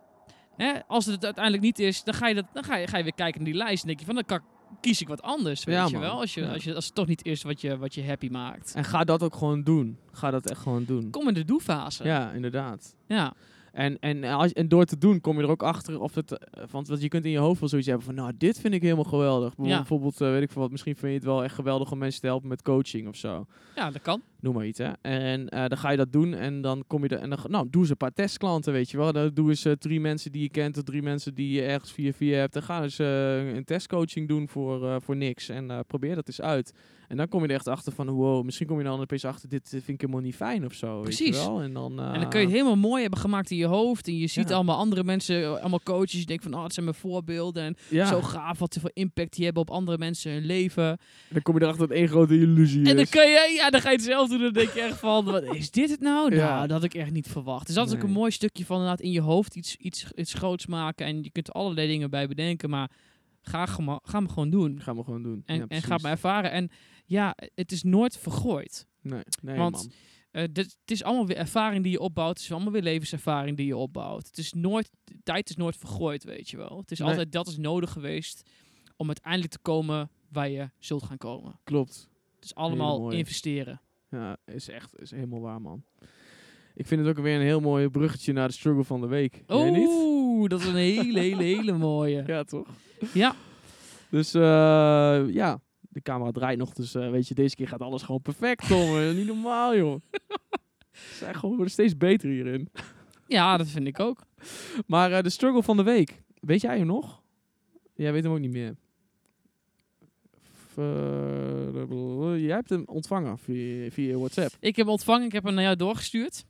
hè, als het uiteindelijk niet is, dan ga je, dat, dan ga je, ga je weer kijken naar die lijst. En denk je van, dan kan, kies ik wat anders. Weet Ja, je man. wel? Als, je, Ja. als, je, als het toch niet is wat je, wat je happy maakt. En ga dat ook gewoon doen. Ga dat echt gewoon doen. Kom in de doe-fase. Ja, inderdaad. ja. En, en, als, en door te doen kom je er ook achter of het... Want, want je kunt in je hoofd wel zoiets hebben van... Nou, dit vind ik helemaal geweldig. Ja. Bijvoorbeeld, eh, weet ik veel wat. Misschien vind je het wel echt geweldig om mensen te helpen met coaching of zo. ja, dat kan. Noem maar iets, hè. En eh, dan ga je dat doen en dan kom je er... En dan, nou, doe eens een paar testklanten, weet je wel. Dan doe eens eh, drie mensen die je kent of drie mensen die je ergens via via hebt. En ga eens eh, een testcoaching doen voor, voor niks. En probeer dat eens uit. En dan kom je er echt achter van... Wow, misschien kom je dan opeens achter... Dit vind ik helemaal niet fijn of zo, weet je Precies. wel. En dan, En dan kun je het helemaal mooi hebben gemaakt in je hoofd. En je ziet Ja. allemaal andere mensen, allemaal coaches. Je denkt van, oh, dat zijn mijn voorbeelden. En ja. zo gaaf wat voor impact die hebben op andere mensen hun leven. Dan kom je erachter dat één grote illusie En dan, is. kun je, ja, dan ga je het zelf doen. En dan denk je echt van, wat, is dit het nou? Ja. Nou, dat had ik echt niet verwacht. Dus dat is ook Nee. een mooi stukje van inderdaad in je hoofd iets, iets, iets groots maken. En je kunt er allerlei dingen bij bedenken. Maar ga, ga hem gewoon doen. Gaan we gewoon doen. En, Ja, en ga maar ervaren. En ja, het is nooit vergooid. Nee, nee Want- man. Eh, dit, het is allemaal weer ervaring die je opbouwt. Het is allemaal weer levenservaring die je opbouwt. Het is nooit, tijd is nooit vergooid, weet je wel. Het is Nee. altijd, dat is nodig geweest om uiteindelijk te komen waar je zult gaan komen. Klopt. Het is allemaal mooie. investeren. Ja, is echt is helemaal waar, man. Ik vind het ook weer een heel mooi bruggetje naar de struggle van de week. Oeh, dat is een hele, hele, hele <laughs> mooie. Ja, toch? Ja, Dus eh, ja, de camera draait nog. Dus eh, weet je, deze keer gaat alles gewoon perfect, Tom. Eh, niet normaal, joh. <laughs> We zijn gewoon worden steeds beter hierin. ja, dat vind ik ook. Maar eh, de struggle van de week. Weet jij hem nog? Jij weet hem ook niet meer. Eh, jij hebt hem ontvangen via, via WhatsApp. Ik heb ontvangen, ik heb hem naar jou doorgestuurd.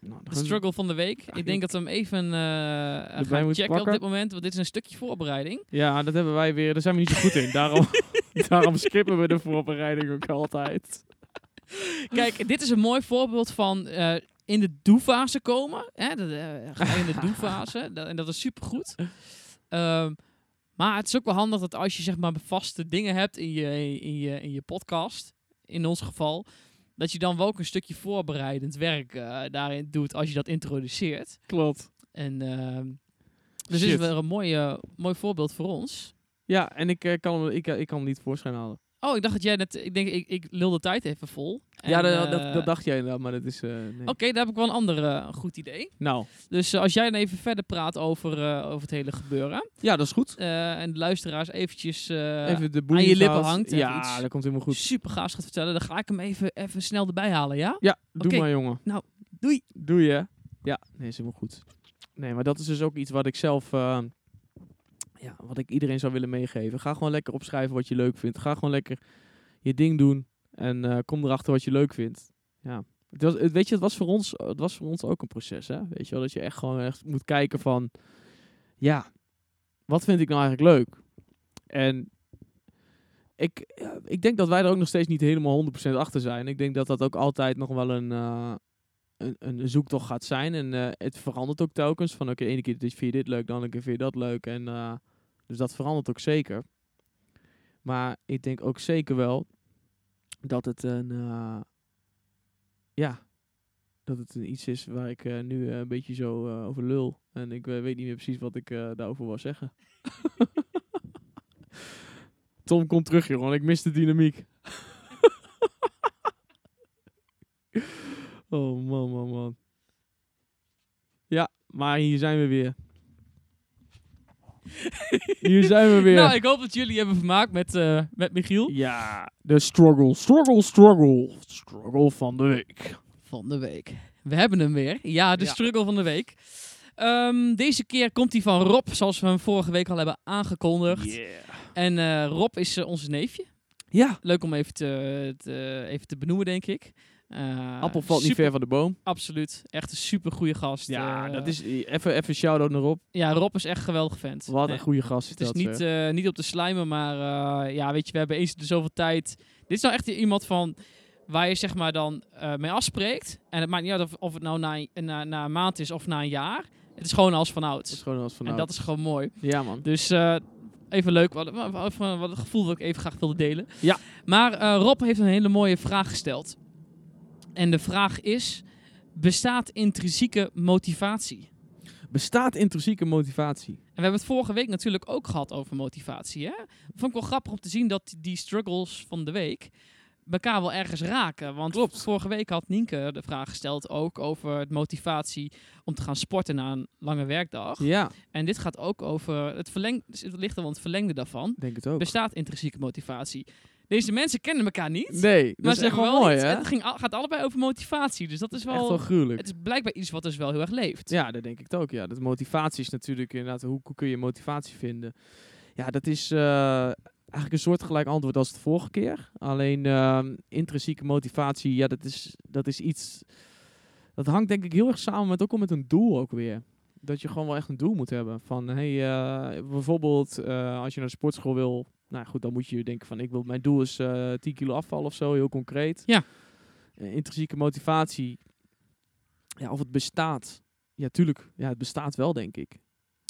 Nou, De struggle van de week. Ik denk dat we hem even eh gaan checken op dit moment. Want dit is een stukje voorbereiding. Ja, dat hebben wij weer. Daar zijn we niet zo goed in. Daarom, <laughs> <laughs> daarom skippen we de voorbereiding ook altijd. Kijk, dit is een mooi voorbeeld van eh, in de doe-fase komen. Hè? Eh, ga je in de doe-fase. <laughs> En dat is supergoed. Ehm maar het is ook wel handig dat als je zeg maar vaste dingen hebt in je, in je, in je podcast, in ons geval, dat je dan wel ook een stukje voorbereidend werk eh, daarin doet als je dat introduceert. Klopt. En ehm, dus dit is weer een mooi, eh, mooi voorbeeld voor ons. Ja, en ik, eh, kan, hem, ik, eh, ik kan hem niet voorschijn halen. Oh, ik dacht dat jij net... Ik denk, ik, ik lul de tijd even vol. ja, En, dat, dat, eh, dat dacht jij inderdaad, maar dat is... eh, nee. Oké, daar heb ik wel een ander eh, goed idee. Nou, Dus eh, als jij dan even verder praat over, eh, over het hele gebeuren. ja, dat is goed. eh, en de luisteraars eventjes eh, Even de boeien je lippen hangt. Ja, iets dat komt helemaal goed. super gaafs gaat vertellen. Dan ga ik hem even, even snel erbij halen, ja? Ja, doe Oké. maar, jongen. Nou, doei. Doe je. Ja, nee, is helemaal goed. Nee, maar dat is dus ook iets wat ik zelf... eh, ja, wat ik iedereen zou willen meegeven. Ga gewoon lekker opschrijven wat je leuk vindt. Ga gewoon lekker je ding doen. En eh, kom erachter wat je leuk vindt. Ja. Het was, het- weet je, het was, voor ons, het was voor ons ook een proces, hè? Weet je wel, dat je echt gewoon echt moet kijken van... Ja, wat vind ik nou eigenlijk leuk? En ik, ik denk dat wij er ook nog steeds niet helemaal 100% achter zijn. Ik denk dat dat ook altijd nog wel een, eh, een, een zoektocht gaat zijn. En eh, het verandert ook telkens. Van oké, ene keer vind je dit leuk, de andere keer vind je dat leuk. En, eh, dus dat verandert ook zeker. Maar ik denk ook zeker wel dat het een... eh, ja, dat het een iets is waar ik nu een beetje zo over lul. En ik weet niet meer precies wat ik daarover wil zeggen. <laughs> Tom, kom terug, jongen. Ik mis de dynamiek. <laughs> oh, man, man, man. Ja, maar hier zijn we weer. <laughs> hier zijn we weer. Nou, ik hoop dat jullie hebben vermaakt met, eh, met Michiel. Ja, de struggle, struggle, struggle. Struggle van de week. Van de week. We hebben hem weer. Ja, de Ja. struggle van de week. Ehm, deze keer komt hij van Rob, zoals we hem vorige week al hebben aangekondigd. Yeah. En eh, Rob is uh, onze neefje. Ja, Leuk om even te, te- even te benoemen, denk ik. Eh, appel valt niet ver van de boom. Absoluut. Echt een super goede gast. Ja, Eh, dat is even, even shout-out naar Rob. Ja, Rob is echt een geweldig vent. Wat een goede gast is Het is dat, niet, eh, niet op de slijmen, maar ja, weet je, we hebben eens de zoveel tijd. Dit is nou echt iemand van waar je zeg maar dan mee afspreekt. En het maakt niet uit of, of het nou na, een- na, na een maand is of na een jaar. Het is gewoon als van Dat is gewoon als van En dat is gewoon mooi. Ja, man. Dus Even leuk, wat, wat, wat, wat het gevoel dat ik even graag wilde delen. Ja. Maar Rob heeft een hele mooie vraag gesteld. En de vraag is, bestaat intrinsieke motivatie? Bestaat intrinsieke motivatie? En we hebben het vorige week natuurlijk ook gehad over motivatie. Hè? Vond ik wel grappig om te zien dat die struggles van de week elkaar wel ergens raken. Want Klopt. vorige week had Nienke de vraag gesteld ook over het motivatie om te gaan sporten na een lange werkdag. Ja, En dit gaat ook over het verleng, dus het ligt er wel het verlengde daarvan. denk het ook. Bestaat intrinsieke motivatie? Deze mensen kennen elkaar niet. Nee, dat maar is ze echt wel mooi, iets- hè? Het ging, gaat allebei over motivatie. Dus dat is Echt wel. wel gruwelijk. het is blijkbaar iets wat dus wel heel erg leeft. Ja, dat denk ik ook. Ja, dat motivatie is natuurlijk inderdaad, hoe, hoe kun je motivatie vinden? Ja, dat is eh, eigenlijk een soortgelijk antwoord als de vorige keer. Alleen ehm, intrinsieke motivatie, ja, dat is, dat is iets, dat hangt denk ik heel erg samen met ook al met een doel ook weer. Dat je gewoon wel echt een doel moet hebben. Van, hey, eh, bijvoorbeeld eh, als je naar de sportschool wil, nou goed, dan moet je denken van, ik wil, mijn doel is eh 10 kilo afvallen of zo, heel concreet. Ja. Eh, intrinsieke motivatie, ja, of het bestaat. Ja, tuurlijk. Ja, het bestaat wel, denk ik.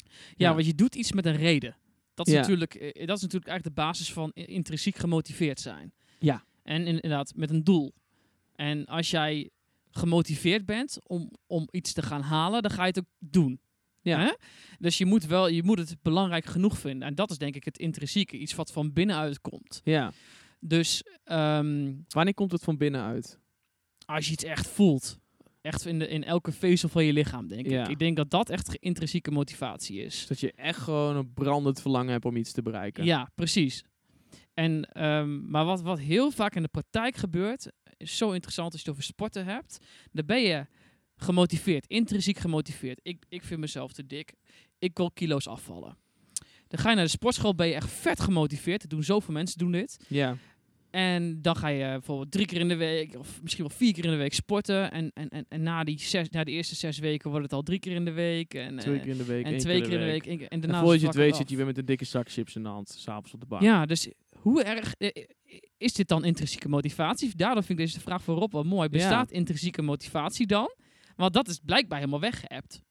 Ja, Ja. want je doet iets met een reden. Dat is, Ja. natuurlijk, eh, dat is natuurlijk eigenlijk de basis van intrinsiek gemotiveerd zijn. Ja. En in- inderdaad, met een doel. En als jij gemotiveerd bent om, om iets te gaan halen, dan ga je het ook doen. Ja. Hè? Dus je moet, wel, je moet het belangrijk genoeg vinden. En dat is denk ik het intrinsieke, iets wat van binnenuit komt. Ja. Dus ehm, Wanneer komt het van binnenuit? als je iets echt voelt, echt in, de, in elke vezel van je lichaam, denk Ja. ik. Ik denk dat dat echt intrinsieke motivatie is. Dat je echt gewoon een brandend verlangen hebt om iets te bereiken. Ja, precies. En, ehm, maar wat, wat heel vaak in de praktijk gebeurt, is zo interessant als je het over sporten hebt. Dan ben je gemotiveerd, intrinsiek gemotiveerd. Ik, ik vind mezelf te dik. Ik wil kilo's afvallen. Dan ga je naar de sportschool, ben je echt vet gemotiveerd. Er doen zoveel mensen doen dit. Ja. En dan ga je bijvoorbeeld drie keer in de week, of misschien wel vier keer in de week sporten. En, en, en, en na, die zes, na de eerste zes weken wordt het al drie keer in de week. En, Twee eh, keer in de week, en twee keer in de week. En En daarna voordat je het weet zit je weer met een dikke zak chips in de hand, s'avonds op de bank. Ja, dus hoe erg eh, is dit dan intrinsieke motivatie? Daarom vind ik deze vraag voor Rob wel mooi. Bestaat intrinsieke motivatie dan? Want dat is blijkbaar helemaal weggeëpt.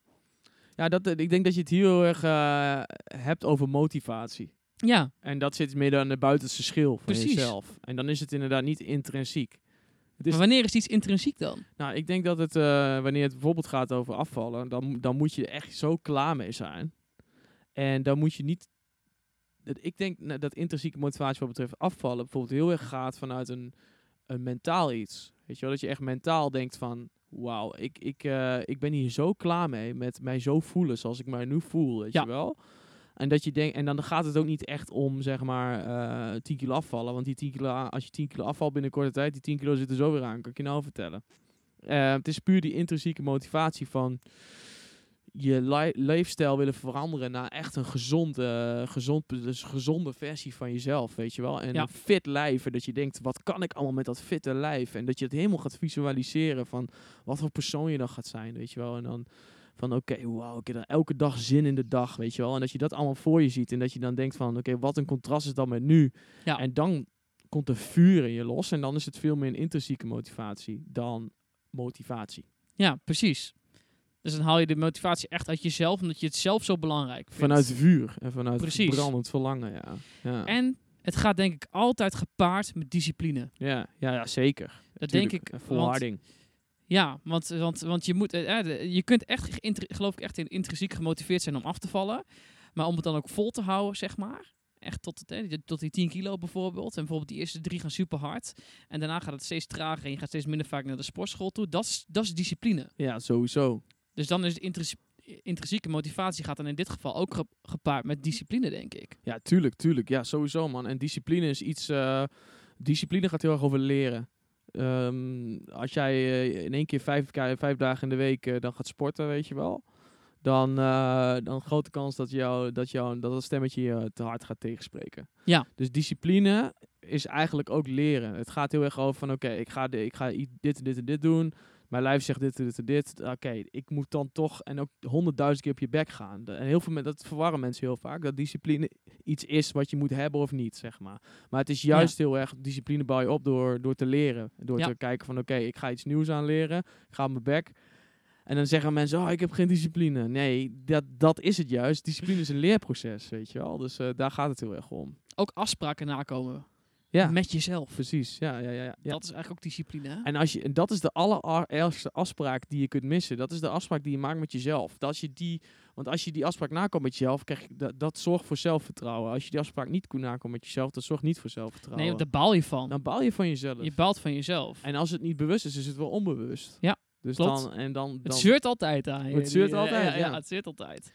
Ja, dat, eh, ik denk dat je het hier heel erg eh, hebt over motivatie. Ja, En dat zit meer aan de buitenste schil van Precies. jezelf. En dan is het inderdaad niet intrinsiek. Het is, maar wanneer is iets intrinsiek dan? nou, ik denk dat het, eh, wanneer het bijvoorbeeld gaat over afvallen, dan, dan moet je er echt zo klaar mee zijn. En dan moet je niet... dat- Ik denk nou, dat intrinsieke motivatie wat betreft afvallen bijvoorbeeld heel erg gaat vanuit een, een mentaal iets. Weet je wel, dat je echt mentaal denkt van... Wauw, ik, ik, eh, ik ben hier zo klaar mee met mij zo voelen zoals ik mij nu voel, weet Ja. je wel. En, dat je denkt, en dan gaat het ook niet echt om, zeg maar, eh 10 kilo afvallen. Want die 10 kilo, als je 10 kilo afvalt binnen korte tijd, die 10 kilo zitten zo weer aan, kan ik je nou vertellen. Eh, het is puur die intrinsieke motivatie van je li- leefstijl willen veranderen naar echt een gezond, eh, gezond, dus gezonde versie van jezelf, weet je wel. En Ja. een fit lijf. En dat je denkt, wat kan ik allemaal met dat fitte lijf? En dat je het helemaal gaat visualiseren van wat voor persoon je dan gaat zijn, weet je wel. En dan van oké, wauw, ik heb elke dag zin in de dag, weet je wel. En dat je dat allemaal voor je ziet en dat je dan denkt van oké, wat een contrast is dat met nu. Ja. En dan komt er vuur in je los en dan is het veel meer een intrinsieke motivatie dan motivatie. Ja, precies. Dus dan haal je de motivatie echt uit jezelf, omdat je het zelf zo belangrijk vindt. Vanuit vuur en vanuit Precies. brandend verlangen, ja. Ja, En het gaat denk ik altijd gepaard met discipline. ja, ja, ja zeker. Dat Tuurlijk. denk ik. En want- Volharding. Ja, want, want, want je, moet, eh, eh, je kunt echt, geloof ik, echt in- intrinsiek gemotiveerd zijn om af te vallen. Maar om het dan ook vol te houden, zeg maar. Echt tot, het, eh, tot die 10 kilo bijvoorbeeld. En bijvoorbeeld die eerste drie gaan super hard. En daarna gaat het steeds trager en je gaat steeds minder vaak naar de sportschool toe. Dat is, dat is discipline. Ja, sowieso. Dus dan is de intrinsi- intrinsieke motivatie gaat dan in dit geval ook ge- gepaard met discipline, denk ik. Ja, tuurlijk, tuurlijk. Ja, sowieso, man. En discipline is iets... eh, discipline gaat heel erg over leren. Ehm, als jij eh, in één keer vijf, vijf dagen in de week eh, dan gaat sporten, weet je wel... Dan, dan grote kans dat, jou, dat, jou, dat dat stemmetje je te hard gaat tegenspreken. Ja. Dus discipline is eigenlijk ook leren. Het gaat heel erg over van... Oké, ik ga, de, ik ga dit en dit en dit doen... Mijn lijf zegt dit dit dit. Oké, ik moet dan toch en ook honderdduizend keer op je bek gaan. De- En heel veel mensen, dat verwarren mensen heel vaak. Dat discipline iets is wat je moet hebben of niet, zeg maar. Maar het is juist heel erg, discipline bouw je op door, door te leren. Door Ja. te kijken van, oké, ik ga iets nieuws aanleren. Ik ga op mijn bek. En dan zeggen mensen, oh, ik heb geen discipline. Nee, dat, dat is het juist. Discipline is een leerproces, weet je wel. Dus eh, daar gaat het heel erg om. Ook afspraken nakomen. Ja, Met jezelf. precies. Ja, ja, ja, ja. Dat is eigenlijk ook discipline. hè? En, als je, en dat is de allereerste afspraak die je kunt missen. Dat is de afspraak die je maakt met jezelf. Dat als je die, want als je die afspraak nakomt met jezelf, krijg je, dat, dat zorgt voor zelfvertrouwen. Als je die afspraak niet kunt nakomen met jezelf, dat zorgt niet voor zelfvertrouwen. Nee, daar baal je van. Dan baal je van jezelf. Je baalt van jezelf. En als het niet bewust is, is het wel onbewust. Ja, dus klopt. Dan, en dan, het dan, zeurt altijd aan je. Het zeurt Die- altijd, ja, ja. het zeurt altijd.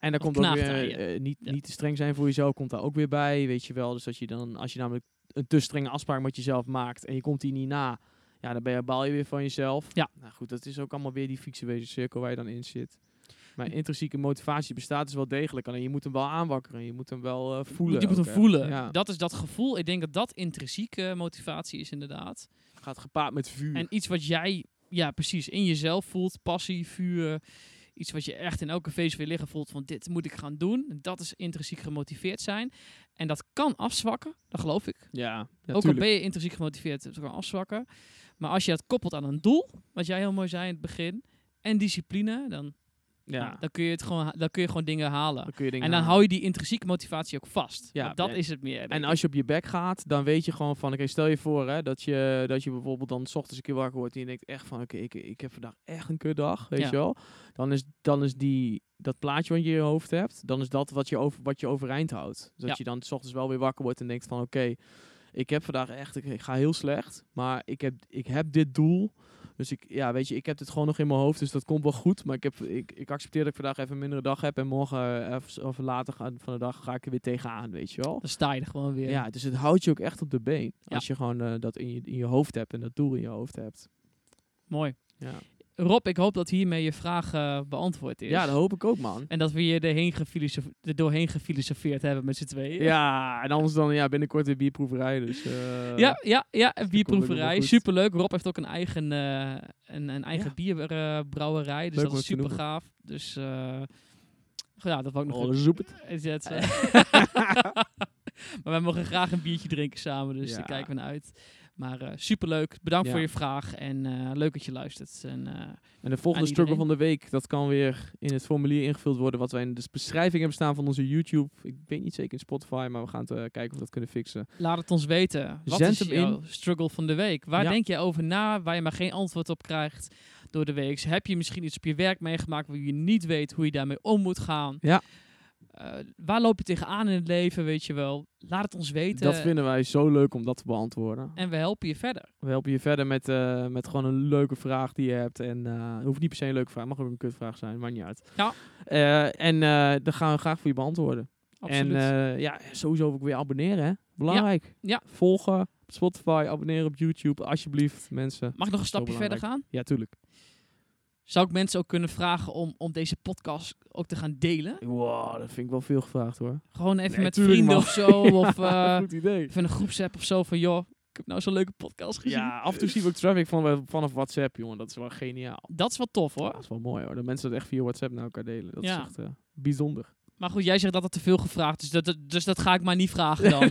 En dan Of komt ook weer je. eh, niet, Ja. niet te streng zijn voor jezelf, komt daar ook weer bij, weet je wel. Dus dat je dan, als je namelijk een te strenge afspraak met jezelf maakt en je komt die niet na, ja, dan ben je, baal je weer van jezelf. Ja. Nou goed, dat is ook allemaal weer die fikse cirkel waar je dan in zit. Maar intrinsieke motivatie bestaat dus wel degelijk. Alleen je moet hem wel aanwakkeren. Je moet hem wel eh, voelen. je moet hem voelen. Ja. Dat is dat gevoel. Ik denk dat dat intrinsieke motivatie is inderdaad. gaat gepaard met vuur. En iets wat jij, ja precies, in jezelf voelt. Passie, vuur. Iets wat je echt in elke feest weer liggen voelt van dit moet ik gaan doen. Dat is intrinsiek gemotiveerd zijn. En dat kan afzwakken, dat geloof ik. ja, ja Ook al ben je intrinsiek gemotiveerd, het kan afzwakken. Maar als je dat koppelt aan een doel, wat jij heel mooi zei in het begin, en discipline, dan, ja, dan, kun, je het gewoon, dan kun je gewoon dingen halen. dan dingen En dan halen. hou je die intrinsieke motivatie ook vast. Ja, dat en- is het meer. En als je op je bek gaat, dan weet je gewoon van, oké, stel je voor hè, dat, je, dat je bijvoorbeeld dan s ochtends een keer wakker wordt en je denkt echt van, oké, ik, ik heb vandaag echt een kutdag, weet Ja. je wel. Dan is, dan is die, dat plaatje wat je in je hoofd hebt, dan is dat wat je, over, wat je overeind houdt. Dus dat je dan s ochtends wel weer wakker wordt en denkt van, oké, ik heb vandaag echt, ik, ik ga heel slecht, maar ik heb, ik heb dit doel. Dus ik, ja, weet je, ik heb dit gewoon nog in mijn hoofd, dus dat komt wel goed. Maar ik, heb, ik, ik accepteer dat ik vandaag even een mindere dag heb en morgen eh, of later van de dag ga ik er weer tegenaan, weet je wel. Dan sta je er gewoon weer. Ja, dus het houdt je ook echt op de been. Ja. Als je gewoon eh, dat in je, in je hoofd hebt en dat doel in je hoofd hebt. Mooi. Ja, Rob, ik hoop dat hiermee je vraag beantwoord is. ja dat hoop ik ook, man. En dat we je erheen er doorheen gefilosofeerd hebben met z'n tweeën. Ja, en anders dan ja, binnenkort weer bierproeverij. Dus, eh, Ja, ja, ja, een bierproeverij. Superleuk. Rob heeft ook een eigen, eh, een, een eigen Ja. bierbrouwerij. Dus Leuk dat is super gaaf. Dus eh, ja, dat wou ik nog Oh, zoep het. <laughs> <laughs> maar wij mogen graag een biertje drinken samen. Dus Ja. daar kijken we naar uit. Maar eh superleuk. Bedankt Ja. voor je vraag. En eh, leuk dat je luistert. En, eh, En de volgende struggle van de week, dat kan weer in het formulier ingevuld worden. Wat wij in de beschrijving hebben staan van onze YouTube. Ik weet niet zeker in Spotify, maar we gaan kijken of we dat kunnen fixen. laat het ons weten. Wat Zend is hem jouw struggle van de week? Waar Ja. denk je over na, waar je maar geen antwoord op krijgt door de week? Heb je misschien iets op je werk meegemaakt waar je niet weet hoe je daarmee om moet gaan? Ja. Eh, waar loop je tegenaan in het leven, weet je wel? Laat het ons weten. Dat vinden wij zo leuk om dat te beantwoorden. En we helpen je verder. We helpen je verder met, eh, met gewoon een leuke vraag die je hebt. En het hoeft niet per se een leuke vraag, mag ook een kutvraag zijn, maakt niet uit. Ja. En daar gaan we graag voor je beantwoorden. Absoluut. En ja, sowieso ook weer abonneren, hè? Belangrijk. Ja. Volgen op Spotify, abonneren op YouTube, alsjeblieft, mensen. Mag ik nog een stapje verder gaan? Ja, tuurlijk. Zou ik mensen ook kunnen vragen om, om deze podcast ook te gaan delen? Wow, dat vind ik wel veel gevraagd hoor. Gewoon even Nee, met vrienden man. of zo. <laughs> Of eh, Goed idee. even een groepsapp of zo van, joh, ik heb nou zo'n leuke podcast gezien. Ja, af en toe zien we ook traffic van, vanaf WhatsApp, jongen. Dat is wel geniaal. Dat is wel tof hoor. Dat is wel mooi hoor. Dat mensen dat echt via WhatsApp naar elkaar delen. Dat Ja. is echt eh, bijzonder. Maar goed, jij zegt dat het te veel gevraagd is. Dus dat, dus dat ga ik maar niet vragen dan. <laughs>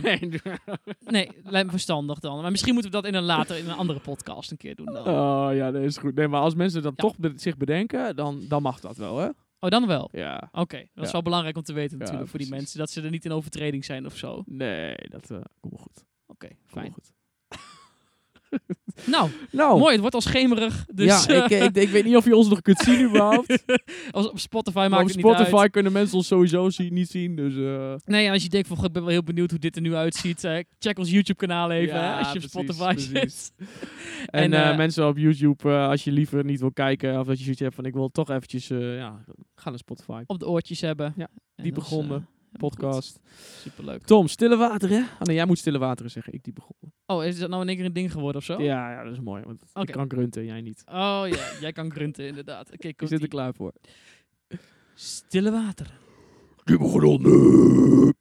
Nee, lijkt me verstandig dan. Maar misschien moeten we dat in een later in een andere podcast een keer doen dan. Oh ja, dat is goed. Nee, maar als mensen dat Ja. toch be- zich bedenken, dan, dan mag dat wel, hè? Oh, dan wel. Ja. Oké, dat is Ja. wel belangrijk om te weten Ja, natuurlijk voor die mensen. Dat ze er niet in overtreding zijn of zo. Oké, Nee, dat eh komt wel goed. Wel fijn. goed. <laughs> Nou, Nou, mooi. Het wordt al schemerig. Dus ja, ik, ik, ik weet niet of je ons nog kunt zien überhaupt. <laughs> als op Spotify maar maakt op het Spotify niet uit. kunnen mensen ons sowieso zien, niet zien. Dus eh, Nee, als je denkt van, ik ben wel heel benieuwd hoe dit er nu uitziet. eh, check ons YouTube kanaal even Ja, als je op Spotify precies. zit. <laughs> En, En, eh, eh, mensen op YouTube, eh, als je liever niet wil kijken, of dat je zoiets hebt van ik wil toch eventjes, eh, ja, ga naar Spotify. Op de oortjes hebben. Ja, En diepe helemaal goed. Podcast. Superleuk. Tom, stille wateren. Oh nee, jij moet stille wateren zeggen. Ik diepe gronden. Oh, is dat nou in één keer een ding geworden of zo? Ja, ja, dat is mooi. Want ik kan grunten, jij niet. Oh ja, jij kan grunten inderdaad. Oké, <laughs> Ik zit er klaar voor. Stille water. Diepe gronden.